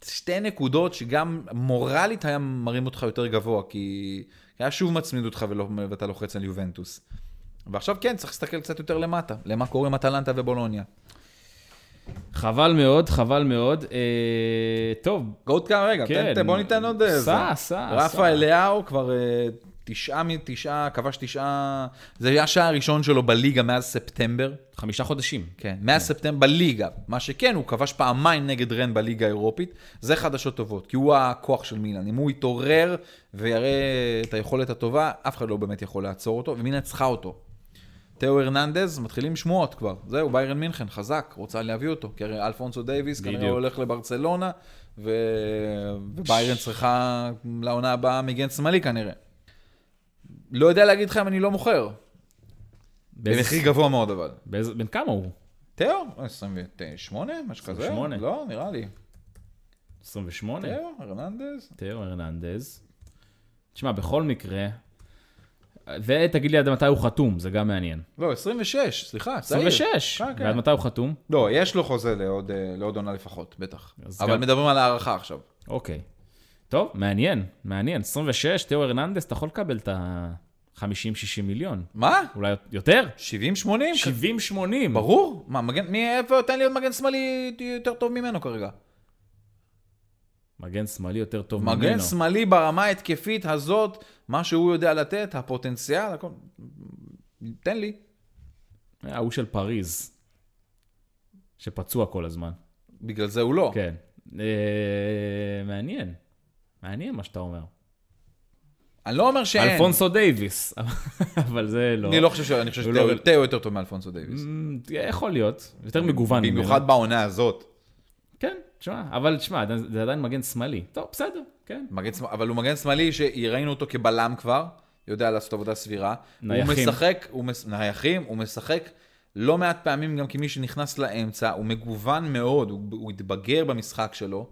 שתי נקודות שגם מורלית היה מרים אותך יותר גבוה, כי היה שוב מצמיד אותך ולא, ואתה לוחץ על יובנטוס. ועכשיו כן, צריך להסתכל קצת יותר למטה, למה קורה עם אטלנטה ובולוניה. חבל מאוד, חבל מאוד. אה, טוב, עוד כמה, רגע, כן. תן, תן, בוא ניתן עוד איזה. סע, סע, רפאל לאהו כבר אה, תשעה מתשעה, כבש תשעה, זה היה השער הראשון שלו בליגה מאז ספטמבר. חמישה חודשים. כן, מאז ספטמבר בליגה. מה שכן, הוא כבש פעמיים נגד רן בליגה האירופית. זה חדשות טובות, כי הוא הכוח של מילאן. אם הוא יתעורר ויראה את היכולת הטובה, אף אחד לא באמת יכול לעצור אותו, ומילאן צריכה אותו. תאו הרננדז, מתחילים שמועות כבר. זהו, ביירן מינכן, חזק, רוצה להביא אותו. כי הרי אלפונסו דייוויס כנראה בדיוק. הולך לברצלונה, ו... וביירן צריכה לעונה הבאה מגן שמאלי כנראה. לא יודע להגיד לך אם אני לא מוכר. במחיר גבוה מאוד אבל. באיזה- בן כמה הוא? תאו, 28, משהו כזה? 28? לא, נראה לי. 28? תאו, הרננדז. תאו הרננדז. תשמע, בכל מקרה, ותגיד לי עד מתי הוא חתום, זה גם מעניין. לא, 26, סליחה, צעיר. 26, כן, כן. ועד מתי הוא חתום? לא, יש לו חוזה לעוד, אה, לעוד עונה לפחות, בטח. אבל גם- מדברים על הערכה עכשיו. אוקיי. טוב, מעניין, מעניין. 26, תאו הרננדס, אתה יכול לקבל את ה-50-60 מיליון. מה? אולי יותר? 70-80? 70-80. ברור. מה, מגן, מי, איפה, תן לי עוד מגן שמאלי יותר טוב ממנו כרגע. מגן שמאלי יותר טוב ממנו. מגן שמאלי ברמה ההתקפית הזאת, מה שהוא יודע לתת, הפוטנציאל, הכל... תן לי. ההוא של פריז, שפצוע כל הזמן. בגלל זה הוא לא. כן. אה, מעניין. מעניין מה שאתה אומר. אני לא אומר שאין. אלפונסו דייוויס, אבל זה לא. אני לא חושב ש... אני חושב הוא לא- שתאו יותר טוב מאלפונסו דייוויס. אמ, יכול להיות, יותר מגוון. במיוחד בעונה הזאת. כן, תשמע, אבל תשמע, זה עדיין מגן שמאלי. טוב, בסדר, כן. מגן שמאל- אבל הוא מגן שמאלי שראינו אותו כבלם כבר, יודע לעשות עבודה סבירה. הוא נייחים. משחק, הוא מש... נייחים, הוא משחק לא מעט פעמים גם כמי שנכנס לאמצע, הוא מגוון מאוד, הוא, הוא התבגר במשחק שלו.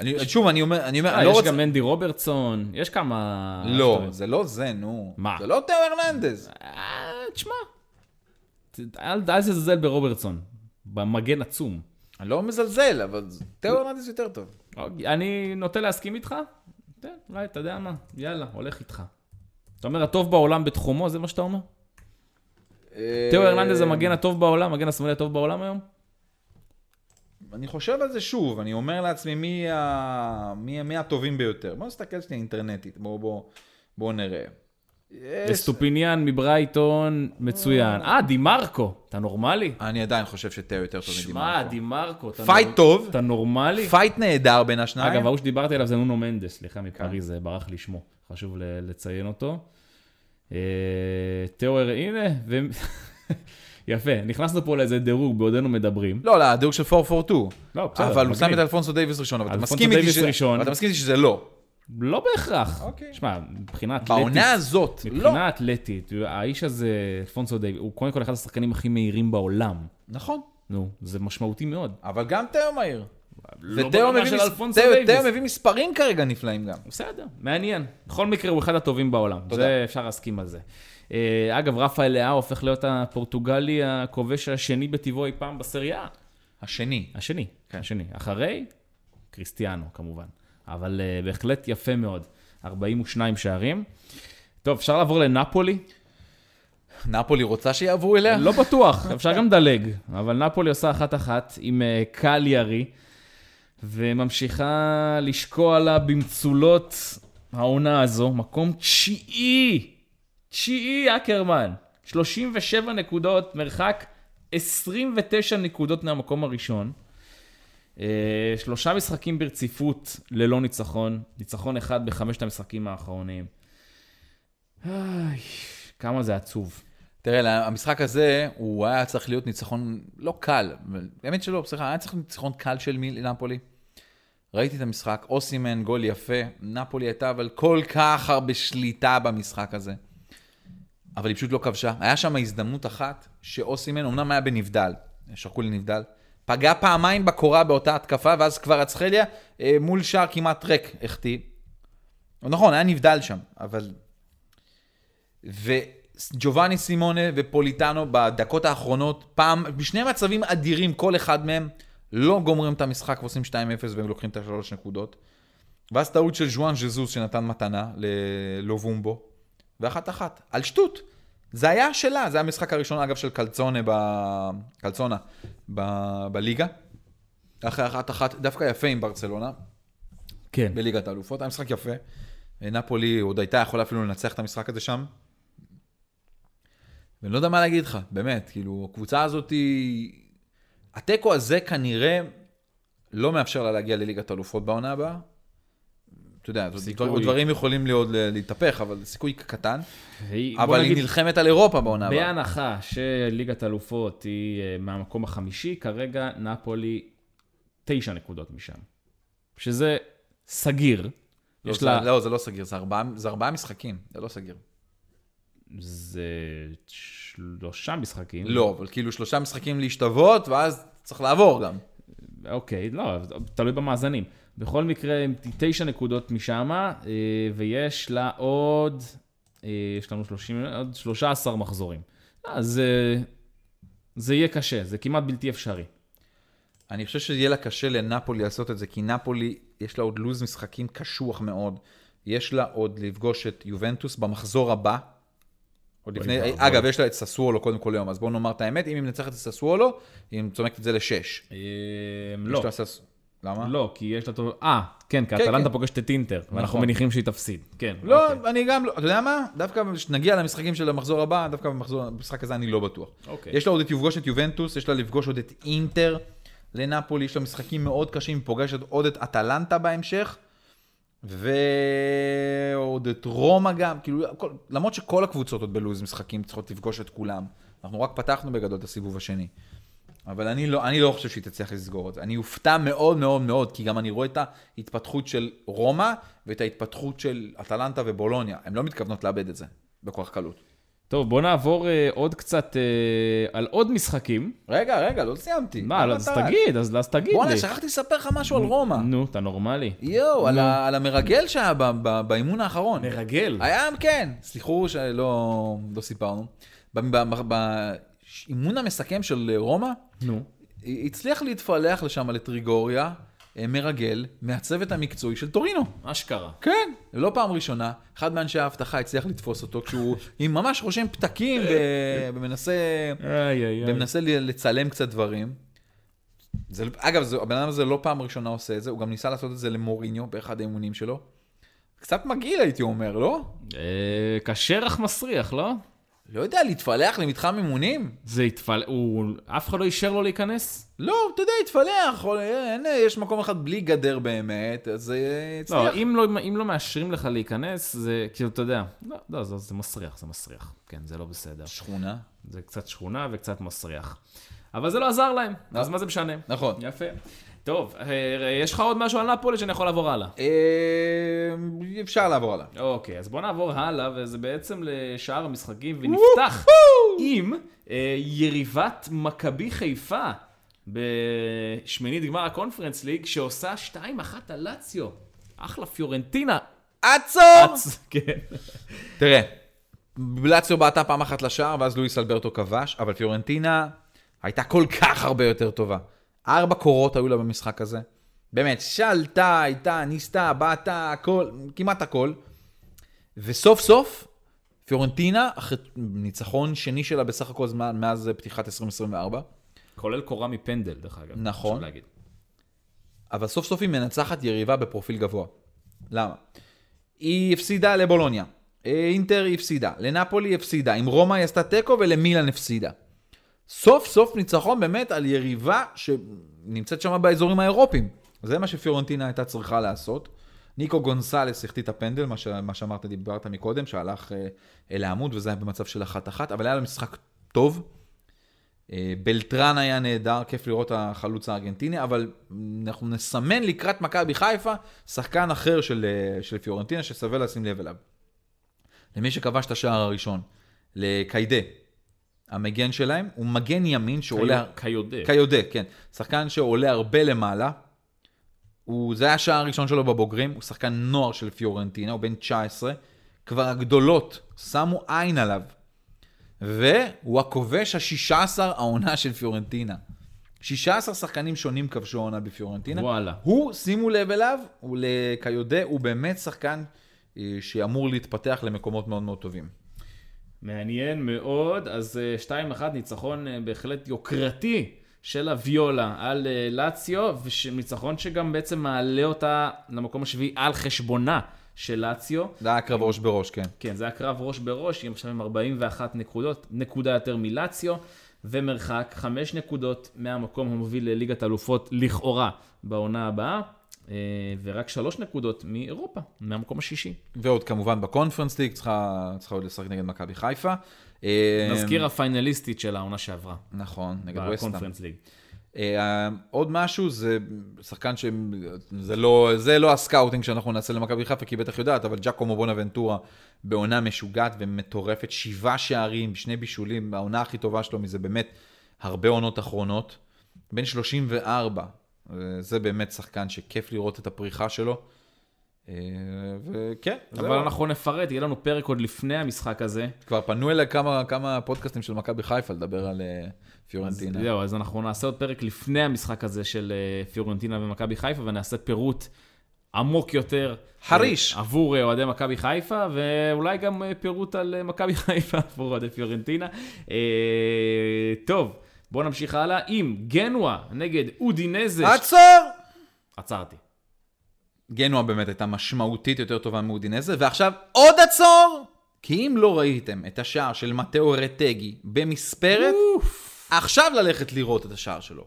אני, שוב, אני אומר, אני אומר, אה, אני לא יש רוצה... גם מנדי רוברטסון, יש כמה... לא, זה לא זה, נו. מה? זה לא תאו הרננדז. אה, תשמע, אל תזלזל ברוברטסון, במגן עצום. אני לא מזלזל, אבל תאו הרננדז יותר טוב. אני נוטה להסכים איתך? תן, אולי, אתה יודע מה, יאללה, הולך איתך. אתה אומר, הטוב בעולם בתחומו, זה מה שאתה אומר? תאו הרננדז זה המגן הטוב בעולם, המגן השמאלי הטוב בעולם היום? אני חושב על זה שוב, אני אומר לעצמי מי, ה... מי, מי הטובים ביותר. בוא נסתכל שנייה אינטרנטית, בואו בוא, בוא נראה. יש... אסטופיניאן מברייטון, מצוין. אה, דימרקו, אתה נורמלי? אני עדיין חושב שתאו יותר טוב שמע, מדימרקו. דימרקו, אתה fight נור- טוב, אתה נורמלי? fight נהדר בין השניים. אגב, ההוא שדיברתי עליו זה נונו מנדס, סליחה, מפריז, זה ברח לי שמו, חשוב לציין אותו. אה, תאו, הנה, ו... יפה, נכנסנו פה לאיזה דירוג בעודנו מדברים. לא, לא, הדירוג של 442. לא, בסדר, אבל הוא שם. את אלפונסו דייוויס ראשון, אבל אתה מסכים איתי שזה לא. לא בהכרח. אוקיי. שמע, מבחינה אתלטית... בעונה הזאת, לא. מבחינה אתלטית, האיש הזה, אלפונסו דייוויס, הוא קודם כל אחד השחקנים הכי מהירים בעולם. נכון. נו, זה משמעותי מאוד. אבל גם תאו מהיר. לא ותאו מביא מס- מביא מספרים כרגע נפלאים גם. בסדר, מעניין. בכל מקרה, הוא אחד הטובים בעולם. תודה. זה אפשר להסכים על זה. אה, אגב, רפאל לאהו הופך להיות הפורטוגלי הכובש השני בטבעו אי פעם בסריה. השני. השני, השני. אחרי, קריסטיאנו כמובן. אבל אה, בהחלט יפה מאוד. 42 שערים. טוב, אפשר לעבור לנפולי? נפולי רוצה שיעברו אליה? לא בטוח, אפשר גם לדלג. אבל נפולי עושה אחת-אחת עם אה, קליארי, וממשיכה לשקוע לה במצולות העונה הזו. מקום תשיעי, תשיעי, אקרמן. 37 נקודות, מרחק 29 נקודות מהמקום הראשון. אה, שלושה משחקים ברציפות ללא ניצחון, ניצחון אחד בחמשת המשחקים האחרונים. איי, כמה זה עצוב. תראה, המשחק הזה, הוא היה צריך להיות ניצחון לא קל. באמת שלא, סליחה, היה צריך להיות ניצחון קל של נפולי. ראיתי את המשחק, אוסימן, גול יפה. נפולי הייתה אבל כל כך הרבה שליטה במשחק הזה. אבל היא פשוט לא כבשה. היה שם הזדמנות אחת שאוסימן, אמנם היה בנבדל, שרקו לי נבדל, פגע פעמיים בקורה באותה התקפה, ואז כבר אצחליה אה, מול שער כמעט ריק החטיא. נכון, היה נבדל שם, אבל... וג'ובאני סימונה ופוליטנו בדקות האחרונות, פעם, בשני מצבים אדירים, כל אחד מהם, לא גומרים את המשחק ועושים 2-0 והם לוקחים את השלוש נקודות. ואז טעות של ז'ואן ז'זוס שנתן מתנה ללובומבו, ואחת אחת, על שטות. זה היה שלה, זה היה המשחק הראשון אגב של קלצונה, ב... קלצונה ב... בליגה. אחרי אחת אחת, דווקא יפה עם ברצלונה, כן. בליגת האלופות, היה משחק יפה. נפולי עוד הייתה יכולה אפילו לנצח את המשחק הזה שם. ואני לא יודע מה להגיד לך, באמת, כאילו, הקבוצה הזאת היא... התיקו הזה כנראה לא מאפשר לה להגיע לליגת האלופות בעונה הבאה. אתה יודע, סיכוי. דברים יכולים להיות, להתהפך, אבל סיכוי קטן. בוא אבל היא נגיד, נלחמת על אירופה בעונה הבאה. בהנחה שליגת אלופות היא אה, מהמקום החמישי, כרגע נפולי תשע נקודות משם. שזה סגיר. לא, זה- לה... לא, זה לא סגיר, זה ארבעה, זה ארבעה משחקים, זה לא סגיר. זה שלושה משחקים. לא, אבל כאילו שלושה משחקים להשתוות, ואז צריך לעבור גם. אוקיי, לא, תלוי במאזנים. בכל מקרה, הם תשע נקודות משם, אה, ויש לה עוד, אה, יש לנו 30, עוד 13 מחזורים. אז אה, זה יהיה קשה, זה כמעט בלתי אפשרי. אני חושב שיהיה לה קשה לנפולי לעשות את זה, כי נפולי, יש לה עוד לו"ז משחקים קשוח מאוד. יש לה עוד לפגוש את יובנטוס במחזור הבא. עוד לפני, ואבוי. אגב, יש לה את ססוולו קודם כל היום, אז בואו נאמר את האמת, אם היא מנצחת את ססוולו, היא צומקת את זה לשש. אה, לא, סס- למה? לא, כי יש לה... אותו- אה, כן, כי כן, אטלנטה כן. פוגשת את אינטר, ואנחנו נכון. מניחים שהיא תפסיד. כן, לא, אוקיי. אני גם לא, אתה יודע מה? דווקא כשנגיע למשחקים של המחזור הבא, דווקא במחזור, במשחק הזה אני לא בטוח. אוקיי. יש לה עוד את לפגוש את יובנטוס, יש לה לפגוש עוד את אינטר לנפולי, יש לה משחקים מאוד קשים, היא פוגשת עוד את אטלנטה בהמשך, ועוד את רומא גם, כאילו, למרות שכל הקבוצות עוד בלוז משחקים צריכות לפגוש את כולם. אנחנו רק פתחנו בגדול את הסיבוב השני. אבל אני לא, אני לא חושב שהיא תצליח לסגור את זה. אני אופתע מאוד מאוד מאוד, כי גם אני רואה את ההתפתחות של רומא ואת ההתפתחות של אטלנטה ובולוניה. הן לא מתכוונות לאבד את זה בכוח קלות. טוב, בוא נעבור אה, עוד קצת אה, על עוד משחקים. רגע, רגע, לא סיימתי. מה, למה אז אתה- תגיד, אז אז תגיד בואנה, לי. שכחתי לספר לך משהו על רומא. נו, אתה נורמלי. יואו, על, ה- על המרגל שהיה ב- ב- באימון האחרון. מרגל. היה, כן, סליחו שלא לא סיפרנו. באימון המסכם של רומא, נו. הצליח להתפלח לשם לטריגוריה, אה, מרגל, מהצוות המקצועי של טורינו. אשכרה. כן, לא פעם ראשונה, אחד מאנשי האבטחה הצליח לתפוס אותו כשהוא עם ממש רושם פתקים ומנסה. ומנסה לצלם קצת דברים. זה, אגב, זה, הבן אדם הזה לא פעם ראשונה עושה את זה, הוא גם ניסה לעשות את זה למוריניו באחד האימונים שלו. קצת מגעיל הייתי אומר, לא? אה, קשה אך מסריח, לא? לא יודע, להתפלח למתחם אימונים? זה התפל... הוא... אף אחד לא אישר לו להיכנס? לא, אתה יודע, התפלח, או- אין, יש מקום אחד בלי גדר באמת, אז אה, הצליח. לא, אם לא, אם לא מאשרים לך להיכנס, זה כאילו, אתה יודע, לא, לא זה, זה מסריח, זה מסריח. כן, זה לא בסדר. שכונה. זה קצת שכונה וקצת מסריח. אבל זה לא עזר להם, אז מה זה משנה? נכון. יפה. טוב, אה, יש לך עוד משהו על נפולי שאני יכול לעבור הלאה? אה, אפשר לעבור הלאה. אוקיי, אז בוא נעבור הלאה, וזה בעצם לשאר המשחקים, ונפתח עם אה, יריבת מכבי חיפה בשמינית גמר הקונפרנס ליג, שעושה 2-1 על לאציו. אחלה פיורנטינה. עצור! כן. תראה, בלציו בעטה פעם אחת לשער, ואז לואיס אלברטו כבש, אבל פיורנטינה הייתה כל כך הרבה יותר טובה. ארבע קורות היו לה במשחק הזה. באמת, שלטה, הייתה, ניסתה, בעטה, הכל, כמעט הכל. וסוף סוף, פיורנטינה, אחרי ניצחון שני שלה בסך הכל זמן, מאז פתיחת 2024, כולל קורה מפנדל, דרך אגב. נכון. להגיד. אבל סוף סוף היא מנצחת יריבה בפרופיל גבוה. למה? היא הפסידה לבולוניה, אה, אינטר היא הפסידה, לנפולי היא הפסידה, עם רומא היא עשתה תיקו ולמילן הפסידה. סוף סוף ניצחון באמת על יריבה שנמצאת שם באזורים האירופיים. זה מה שפיורנטינה הייתה צריכה לעשות. ניקו גונסלס החטיא את הפנדל, מה, ש... מה שאמרת, דיברת מקודם, שהלך אה, אל העמוד וזה היה במצב של אחת-אחת, אבל היה לו משחק טוב. אה, בלטרן היה נהדר, כיף לראות החלוץ הארגנטיני, אבל אנחנו נסמן לקראת מכבי חיפה שחקן אחר של, אה, של פיורנטינה ששווה לשים לב אליו. למי שכבש את השער הראשון, לקיידה, המגן שלהם, הוא מגן ימין שעולה... קיודה. קיודה, כן. שחקן שעולה הרבה למעלה. הוא, זה היה השער הראשון שלו בבוגרים, הוא שחקן נוער של פיורנטינה, הוא בן 19. כבר הגדולות שמו עין עליו. והוא הכובש ה-16 העונה של פיורנטינה. 16 שחקנים שונים כבשו העונה בפיורנטינה. וואלה. הוא, שימו לב אליו, הוא לקיודה, הוא באמת שחקן אה, שאמור להתפתח למקומות מאוד מאוד טובים. מעניין מאוד, אז אה, 2-1 ניצחון אה, בהחלט יוקרתי של הוויולה על אה, לאציו, וניצחון שגם בעצם מעלה אותה למקום השביעי על חשבונה של לאציו. זה היה קרב ראש בראש, כן. כן, זה היה קרב ראש בראש, היא עכשיו עם 41 נקודות, נקודה יותר מלאציו, ומרחק 5 נקודות מהמקום המוביל לליגת אלופות לכאורה בעונה הבאה, אה, ורק 3 נקודות מאירופה, מהמקום השישי. ועוד כמובן בקונפרנס ליג, צריכה, צריכה עוד לשחק נגד מכבי חיפה. אה, נזכיר הפיינליסטית של העונה שעברה. נכון, נגד ווסטהאם. בקונפרנס ליג. אה, עוד משהו, זה שחקן ש... זה לא, זה לא ה scouting שאנחנו נעשה למכבי חיפה, כי היא בטח יודעת, אבל ג'קומו בונאבנטורה בעונה משוגעת ומטורפת, שבעה שערים, שני בישולים, העונה הכי טובה שלו מזה באמת הרבה עונות אחרונות. בן 34, אה, זה באמת שחקן שכיף לראות את הפריחה שלו. אה, וכן, זהו. אבל אנחנו נפרט, יהיה לנו פרק עוד לפני המשחק הזה. כבר פנו אליי כמה, כמה פודקאסטים של מכבי חיפה לדבר על אה, פיורנטינה. זהו, אז אנחנו נעשה עוד פרק לפני המשחק הזה של אה, פיורנטינה ומכבי חיפה, ונעשה פירוט עמוק יותר. חריש. עבור אוהדי מכבי חיפה, ואולי גם פירוט על מכבי חיפה עבור אוהדי פיורנטינה. טוב, בואו נמשיך הלאה עם גנואה נגד אודינזה. עצור! עצרתי. גנואה באמת הייתה משמעותית יותר טובה מאודינזה, ועכשיו עוד עצור! כי אם לא ראיתם את השער של מתאו רטגי במספרת, עכשיו ללכת לראות את השער שלו.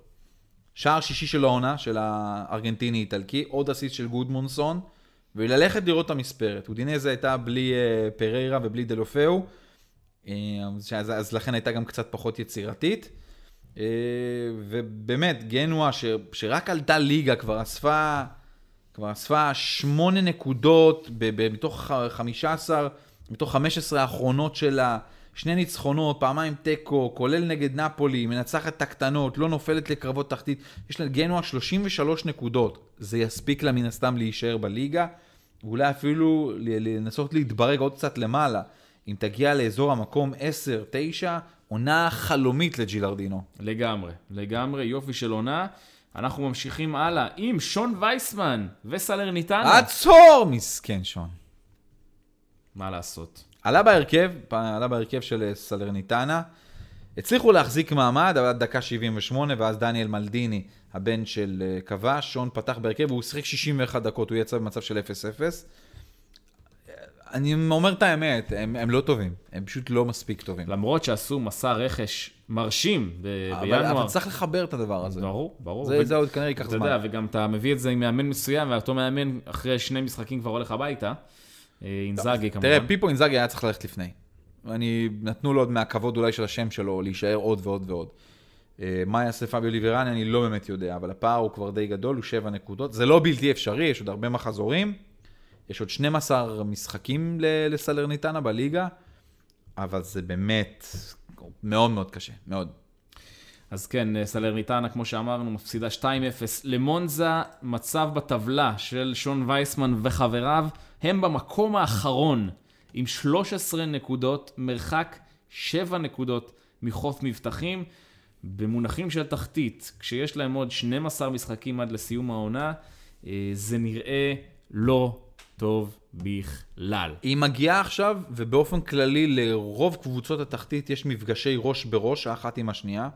שער שישי של העונה, של הארגנטיני-איטלקי, עוד אסיסט של גודמונסון, וללכת לראות את המספרת. אודינזה הייתה בלי אה, פריירה ובלי דלופאו, אה, אז, אז לכן הייתה גם קצת פחות יצירתית. אה, ובאמת, גנואה, ש, שרק עלתה ליגה, כבר אספה, כבר אספה שמונה נקודות ב, ב, מתוך ח- 15, מתוך 15 האחרונות שלה, שני ניצחונות, פעמיים תיקו, כולל נגד נפולי, מנצחת את הקטנות, לא נופלת לקרבות תחתית. יש לה גנואה 33 נקודות. זה יספיק לה מן הסתם להישאר בליגה, ואולי אפילו לנסות להתברג עוד קצת למעלה. אם תגיע לאזור המקום 10-9, עונה חלומית לג'ילרדינו. לגמרי, לגמרי, יופי של עונה. אנחנו ממשיכים הלאה עם שון וייסמן וסלרניטנה. עצור! מסכן שון. מה לעשות? עלה בהרכב, עלה בהרכב של אה, סלרניטנה. הצליחו להחזיק מעמד, אבל עד דקה 78, ואז דניאל מלדיני, הבן של אה, כבש, שון פתח בהרכב, והוא שיחק 61 דקות, הוא יצא במצב של 0-0. אני אומר את האמת, הם, הם לא טובים, הם פשוט לא מספיק טובים. למרות שעשו מסע רכש מרשים ב- אבל, בינואר. אבל צריך לחבר את הדבר הזה. ברור, ברור. זה, ו- זה עוד כנראה ייקח אתה זמן. יודע, וגם אתה מביא את זה עם מאמן מסוים, ואותו מאמן אחרי שני משחקים כבר הולך הביתה. אה, אינזאגי כמובן. תראה, פיפו אינזאגי היה צריך ללכת לפני. אני, נתנו לו עוד מהכבוד אולי של השם שלו, להישאר עוד ועוד ועוד. אה, מה יעשה פביו ליברני, אני לא באמת יודע, אבל הפער הוא כבר די גדול, הוא שבע נקודות. זה לא בלתי אפשרי, יש עוד הרבה מחזורים. יש עוד 12 משחקים לסלרניטנה בליגה, אבל זה באמת מאוד מאוד קשה, מאוד. אז כן, סלרניטנה, כמו שאמרנו, מפסידה 2-0 למונזה, מצב בטבלה של שון וייסמן וחבריו, הם במקום האחרון עם 13 נקודות, מרחק 7 נקודות מחוף מבטחים. במונחים של תחתית, כשיש להם עוד 12 משחקים עד לסיום העונה, אה, זה נראה לא טוב בכלל. היא מגיעה עכשיו, ובאופן כללי לרוב קבוצות התחתית יש מפגשי ראש בראש, האחת עם השנייה.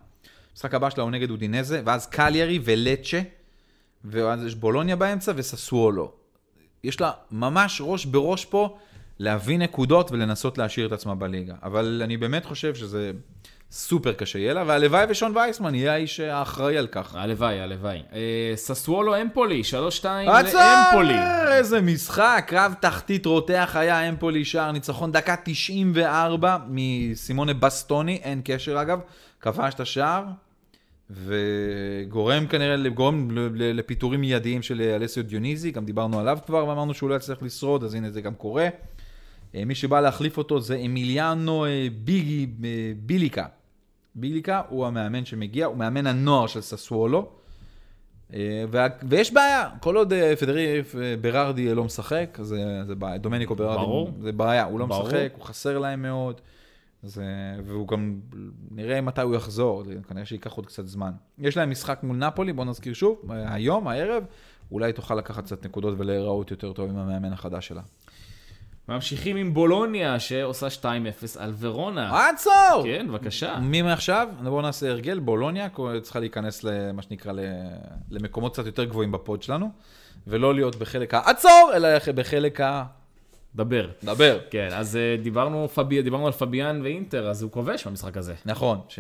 המשחק הבא שלה הוא נגד אודינזה, ואז קליירי ולצ'ה, ואז יש בולוניה באמצע וססוולו. יש לה ממש ראש בראש פה להביא נקודות ולנסות להשאיר את עצמה בליגה. אבל אני באמת חושב שזה סופר קשה יהיה לה, והלוואי ושון וייסמן יהיה האיש האחראי על כך. הלוואי, הלוואי. אה, ססוולו אמפולי, 3-2 עצר! לאמפולי. איזה משחק, קרב תחתית רותח היה, אמפולי שער ניצחון דקה 94 מסימונה בסטוני, אין קשר אגב, כבש את השער, וגורם כנראה, גורם לפיטורים מיידיים של אלסיו דיוניזי, גם דיברנו עליו כבר ואמרנו שהוא לא יצליח לשרוד, אז הנה זה גם קורה. אה, מי שבא להחליף אותו זה אמיליאנו אה, ביגי, אה, ביליקה. ביליקה הוא המאמן שמגיע, הוא מאמן הנוער של ססוולו. אה, וה- ויש בעיה, כל עוד אה, פדרי אה, ברארדי לא משחק, זה, זה בעיה. דומניקו ברארדי, ברור. זה בעיה, הוא לא ברור. משחק, הוא חסר להם מאוד. זה, והוא גם, נראה מתי הוא יחזור, כנראה שייקח עוד קצת זמן. יש להם משחק מול נפולי, בואו נזכיר שוב, היום, הערב, אולי תוכל לקחת קצת נקודות ולהיראות יותר טוב עם המאמן החדש שלה. ממשיכים עם בולוניה, שעושה 2-0 על ורונה. עצור! כן, בבקשה. מי מעכשיו? בואו נעשה הרגל, בולוניה צריכה להיכנס למה שנקרא ל- למקומות קצת יותר גבוהים בפוד שלנו, ולא להיות בחלק העצור, אלא בחלק ה... דבר. דבר. כן, אז אה, דיברנו, פבי, דיברנו על פביאן ואינטר, אז הוא כובש במשחק הזה. נכון, ש...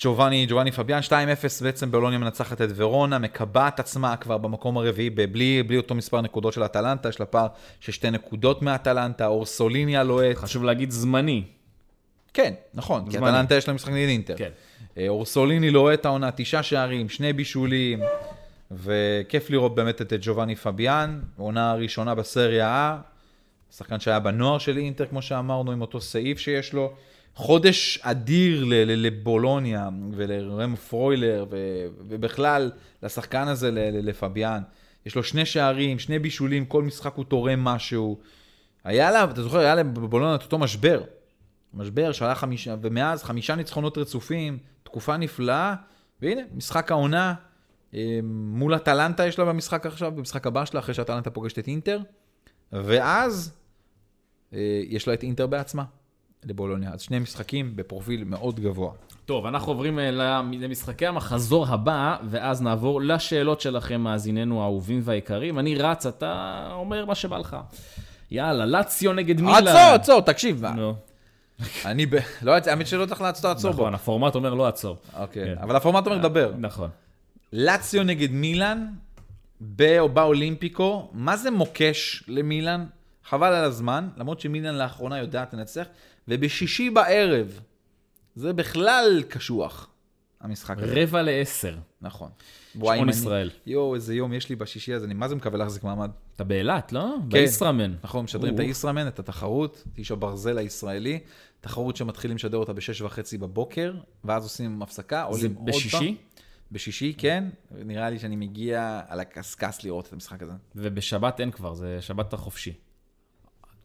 ג'ובאני, ג'ובאני פביאן 2-0 בעצם בולוניה מנצחת את ורונה, מקבעת עצמה כבר במקום הרביעי, בלי, בלי אותו מספר נקודות של אטלנטה, יש לה פער של שתי נקודות מאטלנטה, אורסוליני הלוהט. חשוב להגיד זמני. כן, נכון, כי זמני. אטלנטה יש לה משחק נגד אינטר. כן. אה, אורסוליני לוהט העונה, תשעה שערים, שני בישולים, וכיף לראות באמת את ג'ובאני פביאן, עונה ראשונה בסריה A, שחקן שהיה בנוער של אינטר, כמו שאמרנו, עם אותו סעיף שיש לו. חודש אדיר לבולוניה ולרם פרוילר, ובכלל לשחקן הזה, לפביאן. יש לו שני שערים, שני בישולים, כל משחק הוא תורם משהו. היה לה, אתה זוכר, היה להם בבולוניה את אותו משבר. משבר שעלה חמישה, ומאז חמישה ניצחונות רצופים, תקופה נפלאה, והנה, משחק העונה, אה, מול אטלנטה יש לה במשחק עכשיו, במשחק הבא שלה, אחרי שאטלנטה פוגשת את אינטר, ואז אה, יש לה את אינטר בעצמה, לבולוניה. אז שני משחקים בפרופיל מאוד גבוה. טוב, אנחנו עוברים אה, למ- למשחקי המחזור הבא, ואז נעבור לשאלות שלכם, מאזיננו האהובים והיקרים. אני רץ, אתה אומר מה שבא לך. יאללה, לציו נגד מילאן. עצור, עצור, תקשיב. נו, אני ב... לא, האמת שלא צריך לעצור, עצור בו. נכון, הפורמט אומר לא עצור. אוקיי, כן. אבל הפורמט אומר דבר. נכון. לציו נגד מילאן, בא- באולימפיקו, מה זה מוקש למילאן? חבל על הזמן, למרות שמילאן לאחרונה יודעת לנצח, ובשישי בערב, זה בכלל קשוח, המשחק הזה. רבע לעשר. נכון. שעון ישראל. יואו, איזה יום יש לי בשישי הזה, אני מה זה מקווה להחזיק מעמד. אתה באילת, לא? בישראמן. נכון, משדרים את. הישראמן, את התחרות, את איש הברזל הישראלי, תחרות שמתחילים לשדר אותה בשש וחצי בבוקר, ואז עושים הפסקה, עולים עוד פעם. בשישי? בשישי, כן. נראה לי שאני מגיע על הקשקש לראות את המשחק הזה. ובשבת אין כבר, זה שבת החופשי.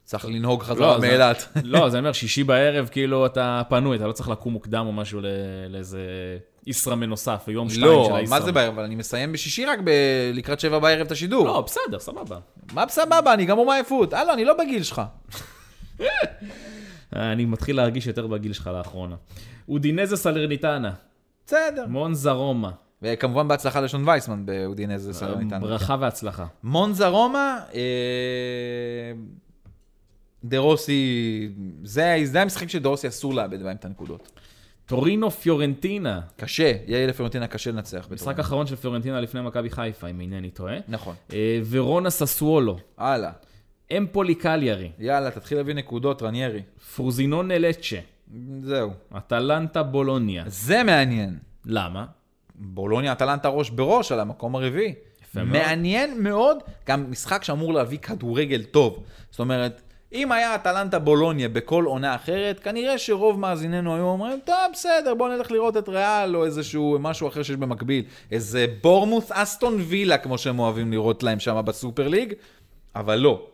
צריך לנהוג חזרה מאילת. לא, זה אני אומר, שישי בערב, כאילו אתה פנוי, אתה לא צריך לקום מוקדם או משהו לאיזה ישראמן נוסף, יום שתיים של לא, הישראמן. מה זה בערב? אבל אני מסיים בשישי רק. לקראת שבע בערב את השידור. לא, בסדר, סבבה. מה בסבבה? אני גמור מעייפות. הלו, אני לא בגיל שלך. אני מתחיל להרגיש יותר בגיל שלך לאחרונה. אודינזה סלרניטנה, בסדר. מונזה רומא, וכמובן בהצלחה לשון וייסמן באודינזה סלרניטנה. ברכה והצלחה. מונזה רומא, אה, דה רוסי, זה, זה המשחק שדה רוסי אסור לאבד בהם את הנקודות. טורינו פיורנטינה, קשה, יהיה לפרנטינה קשה לנצח. משחק. אחרון של פיורנטינה לפני מכבי חיפה, אם אינני טועה. נכון. אה, ורונה ססוולו, הלאה. אמפולי קליארי, יאללה, תתחיל להביא נקודות, רניירי. פרוזינונה לצ'ה, זהו. אטלנטה בולוניה. זה מעניין. למה? בולוניה אטלנטה ראש בראש על המקום הרביעי. יפה מאוד. מעניין מאוד, גם משחק שאמור להביא כדורגל טוב. זאת אומרת, אם היה אטלנטה בולוניה בכל עונה אחרת, כנראה שרוב מאזיננו היו אומרים, טוב, בסדר, בוא נלך לראות את ריאל, או איזשהו משהו אחר שיש במקביל. איזה בורמוס אסטון וילה, כמו שהם אוהבים לראות להם שם בסופר ליג, אבל לא.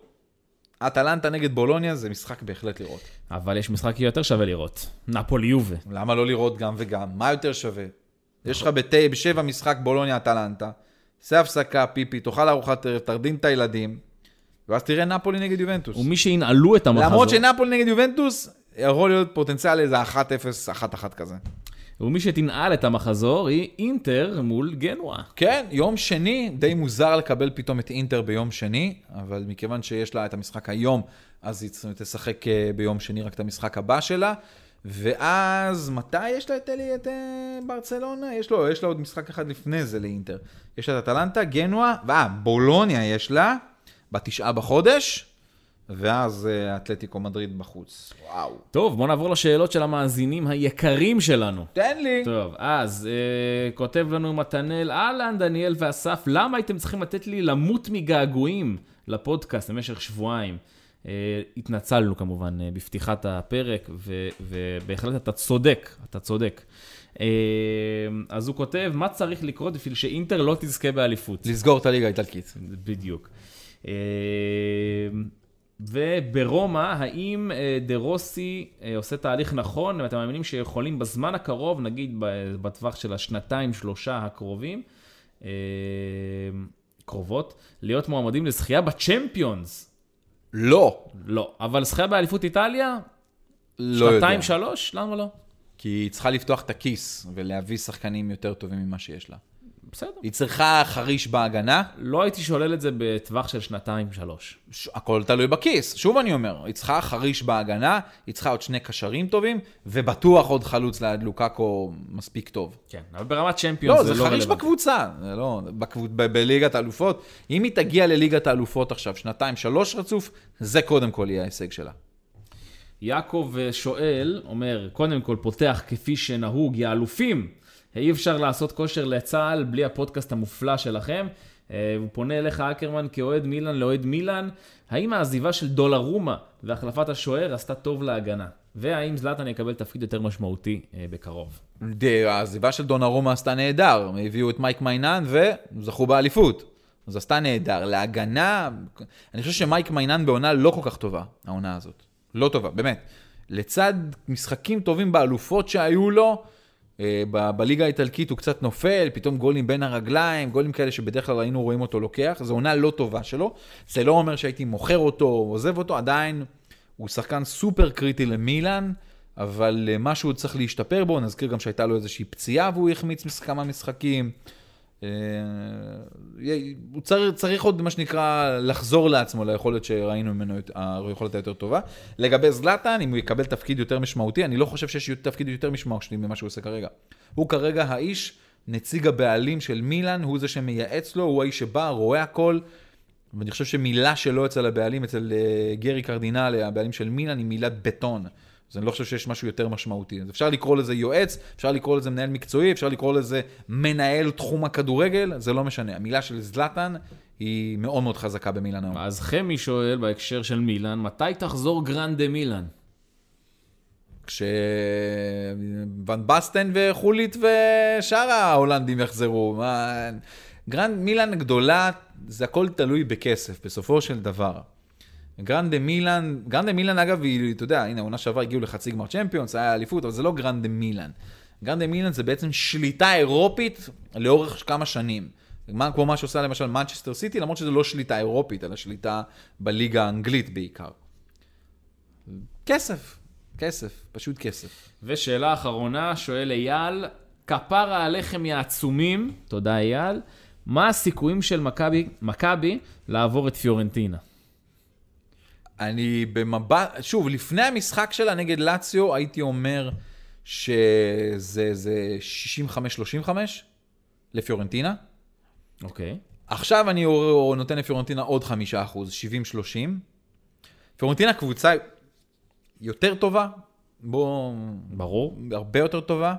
אטלנטה נגד בולוניה זה משחק בהחלט לראות. אבל יש משחק יותר שווה לראות. נפולי יובה. למה לא לראות גם וגם? מה יותר שווה? יש לך. בשבע משחק בולוניה אטלנטה, עשה הפסקה, פיפי, תאכל ארוחת ערב, תרדים את הילדים, ואז תראה נפולי נגד יובנטוס. ומי שינעלו את המחזור, למרות שנפולי נגד יובנטוס, יכול להיות פוטנציאל איזה 1-0, 1-1 כזה. ומי שתנעל את המחזור היא אינטר מול גנואה. כן, יום שני, די מוזר לקבל פתאום את אינטר ביום שני, אבל מכיוון שיש לה את המשחק היום, אז היא תשחק אה, ביום שני רק את המשחק הבא שלה. ואז, מתי יש לה את, אלי, את אה, ברצלונה? יש לו, יש לה עוד משחק אחד לפני זה לאינטר. יש לה את אטלנטה, גנואה, ואה, בולוניה יש לה, בתשעה בחודש, ואז אה, אתלטיקו מדריד בחוץ. וואו. טוב, בואו נעבור לשאלות של המאזינים היקרים שלנו. תן לי. טוב, אז אה, כותב לנו מתנאל, אהלן, דניאל ואסף, למה הייתם צריכים לתת לי למות מגעגועים לפודקאסט במשך שבועיים? אה, התנצלנו כמובן אה, בפתיחת הפרק, ו- ובהחלט אתה צודק, אתה צודק. אה, אז הוא כותב, מה צריך לקרות בשביל שאינטר לא תזכה באליפות? לסגור את הליגה האיטלקית. בדיוק. אה, וברומא, האם אה, דה רוסי אה, עושה תהליך נכון, ואתם מאמינים שיכולים בזמן הקרוב, נגיד בטווח של השנתיים, שלושה הקרובים, אה, קרובות, להיות מועמדים לזכייה בצ'מפיונס? לא. לא. אבל זכייה באליפות איטליה? לא יודע. שנתיים, שלוש? למה לא? כי היא צריכה לפתוח את הכיס ולהביא שחקנים יותר טובים ממה שיש לה. בסדר. היא צריכה חריש בהגנה, לא הייתי שולל את זה בטווח של שנתיים, שלוש. ש- הכל תלוי בכיס. שוב אני אומר, היא צריכה חריש בהגנה, היא צריכה עוד שני קשרים טובים, ובטוח עוד חלוץ ליד לוקאקו מספיק טוב. כן, אבל ברמת צ'מפיונס לא, זה זה לא חריש רלוונטי. בקבוצה, זה לא, בקבוצ... ב- בליגת האלופות. אם היא תגיע לליגת האלופות עכשיו, שנתיים, שלוש רצוף, זה קודם כל יהיה ההישג שלה. יעקב אה, שואל, אומר, קודם כל פותח כפי שנהוג, יא אלופים, אי אפשר לעשות כושר לצה"ל בלי הפודקאסט המופלא שלכם. אה, הוא פונה אליך, אקרמן, כאוהד מילאן לאוהד מילאן, האם העזיבה של דולרומה והחלפת השוער עשתה טוב להגנה? והאם זלאטן יקבל תפקיד יותר משמעותי אה, בקרוב? העזיבה של דונרומה עשתה נהדר, הם הביאו את מייק מיינן וזכו באליפות. אז עשתה נהדר. להגנה, אני חושב שמייק מיינן בעונה לא כל כך טובה, העונה הזאת. לא טובה, באמת. לצד משחקים טובים באלופות שהיו לו, ב- בליגה האיטלקית הוא קצת נופל, פתאום גולים בין הרגליים, גולים כאלה שבדרך כלל היינו רואים אותו לוקח, זו עונה לא טובה שלו. זה לא אומר שהייתי מוכר אותו, עוזב אותו, עדיין הוא שחקן סופר קריטי למילאן, אבל אה, משהו צריך להשתפר בו, נזכיר גם שהייתה לו איזושהי פציעה והוא החמיץ כמה משחקים. אה, הוא צריך, צריך עוד, מה שנקרא, לחזור לעצמו ליכולת שראינו ממנו, היכולת היותר טובה. לגבי זלאטן, אם הוא יקבל תפקיד יותר משמעותי, אני לא חושב שיש תפקיד יותר משמעותי ממה שהוא עושה כרגע. הוא כרגע האיש נציג הבעלים של מילאן, הוא זה שמייעץ לו, הוא האיש שבא, רואה הכל. ואני חושב שמילה שלו אצל הבעלים, אצל uh, גרי קרדינלי, הבעלים של מילאן, היא מילת בטון. אז אני לא חושב שיש משהו יותר משמעותי. אז אפשר לקרוא לזה יועץ, אפשר לקרוא לזה מנהל מקצועי, אפשר לקרוא לזה מנהל תחום הכדורגל, זה לא משנה. המילה של זלאטן היא מאוד מאוד חזקה במילאן היום. אז חמי שואל בהקשר של מילאן, מתי תחזור grande מילאן? כשואן באסטן וגוליט ושאר ההולנדים יחזרו. מה... grande מילאן גדולה, זה הכל תלוי בכסף, בסופו של דבר. grande מילאן, grande מילאן אגב, היא, אתה יודע, הנה, העונה שעברה הגיעו לחצי גמר צ'מפיונס, היה אליפות, אבל זה לא grande מילאן. גרנדה מילאן זה בעצם שליטה אירופית לאורך כמה שנים. מה, כמו מה שעושה למשל מנצ'סטר סיטי, למרות שזה לא שליטה אירופית, אלא שליטה בליגה האנגלית בעיקר. כסף, כסף, פשוט כסף. ושאלה אחרונה, שואל אייל, כפרה הלחם העצומים, תודה אייל, מה הסיכויים של מכבי לעבור את פיורנטינה? אני במבט, שוב, לפני המשחק שלה נגד לאציו, הייתי אומר שזה זה 65-35 לפיורנטינה. אוקיי. עכשיו אני נותן לפיורנטינה עוד 5 אחוז, 70-30. פיורנטינה קבוצה יותר טובה, בוא... ברור. הרבה יותר טובה.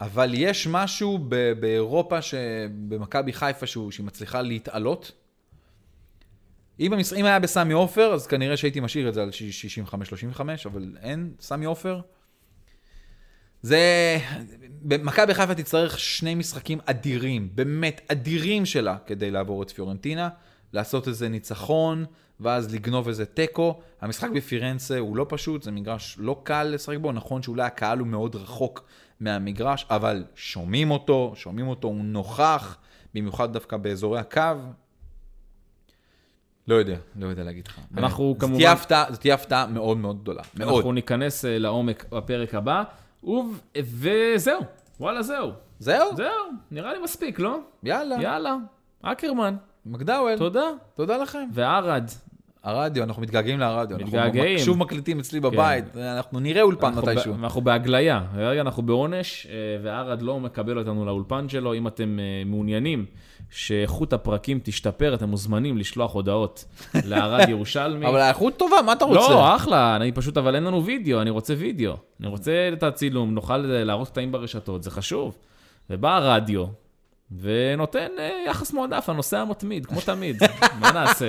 אבל יש משהו ב- באירופה, במכבי חיפה, שהוא, שהיא מצליחה להתעלות. אם, המש... אם היה בסמי עופר, אז כנראה שהייתי משאיר את זה על 65-35, אבל אין, סמי עופר. זה... מכבי חיפה תצטרך שני משחקים אדירים, באמת אדירים שלה, כדי לעבור את פיורנטינה, לעשות איזה ניצחון, ואז לגנוב איזה תיקו. המשחק בפירנצה הוא לא פשוט, זה מגרש לא קל לשחק בו, נכון שאולי הקהל הוא מאוד רחוק מהמגרש, אבל שומעים אותו, שומעים אותו, הוא נוכח, במיוחד דווקא באזורי הקו. לא יודע, לא יודע להגיד לך. אנחנו זה כמובן... תהיה הפתעה, זה תהיה הפתעה מאוד מאוד גדולה. מאוד. אנחנו ניכנס אה, לעומק בפרק הבא, וב... וזהו, וואלה זהו. זהו? זהו, נראה לי מספיק, לא? יאללה. יאללה, אקרמן, מקדאוול. תודה. תודה לכם. וערד. הרדיו, אנחנו מתגעגעים לרדיו. אנחנו מתגעגעים. שוב מקליטים אצלי בבית, אנחנו נראה אולפן אנחנו ב- מתישהו. אנחנו בהגליה, רגע אנחנו בעונש, אה, וערד לא מקבל אותנו לאולפן שלו. אם אתם אה, מעוניינים שאיכות הפרקים תשתפר, אתם מוזמנים לשלוח הודעות לערד ירושלמי. אבל האיכות טובה, מה אתה רוצה? לא, אחלה, אני פשוט, אבל אין לנו וידאו, אני רוצה וידאו. אני רוצה את הצילום, נוכל להראות קטעים ברשתות, זה חשוב. ובא הרדיו, ונותן אה, יחס מועדף לנושא המתמיד, כמו תמיד. מה נעשה?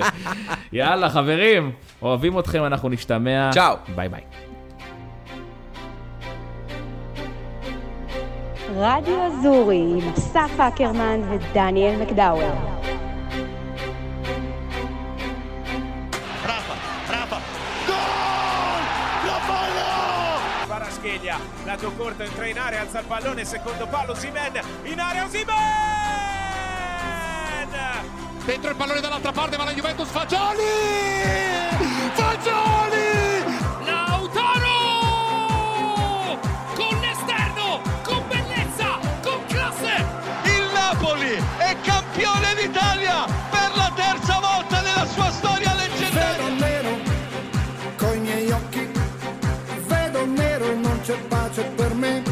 יאללה, חברים, אוהבים אתכם, אנחנו נשתמע. צ'או. ביי ביי. רדיו אזורי עם אסף אקרמן ודניאל מקדאוול. Parascheglia, lato corto, entra in area, alza il pallone, secondo palo, Simen, in area Simen! Dentro il pallone dall'altra parte va la Juventus, Fagioli! Fagioli! se duerme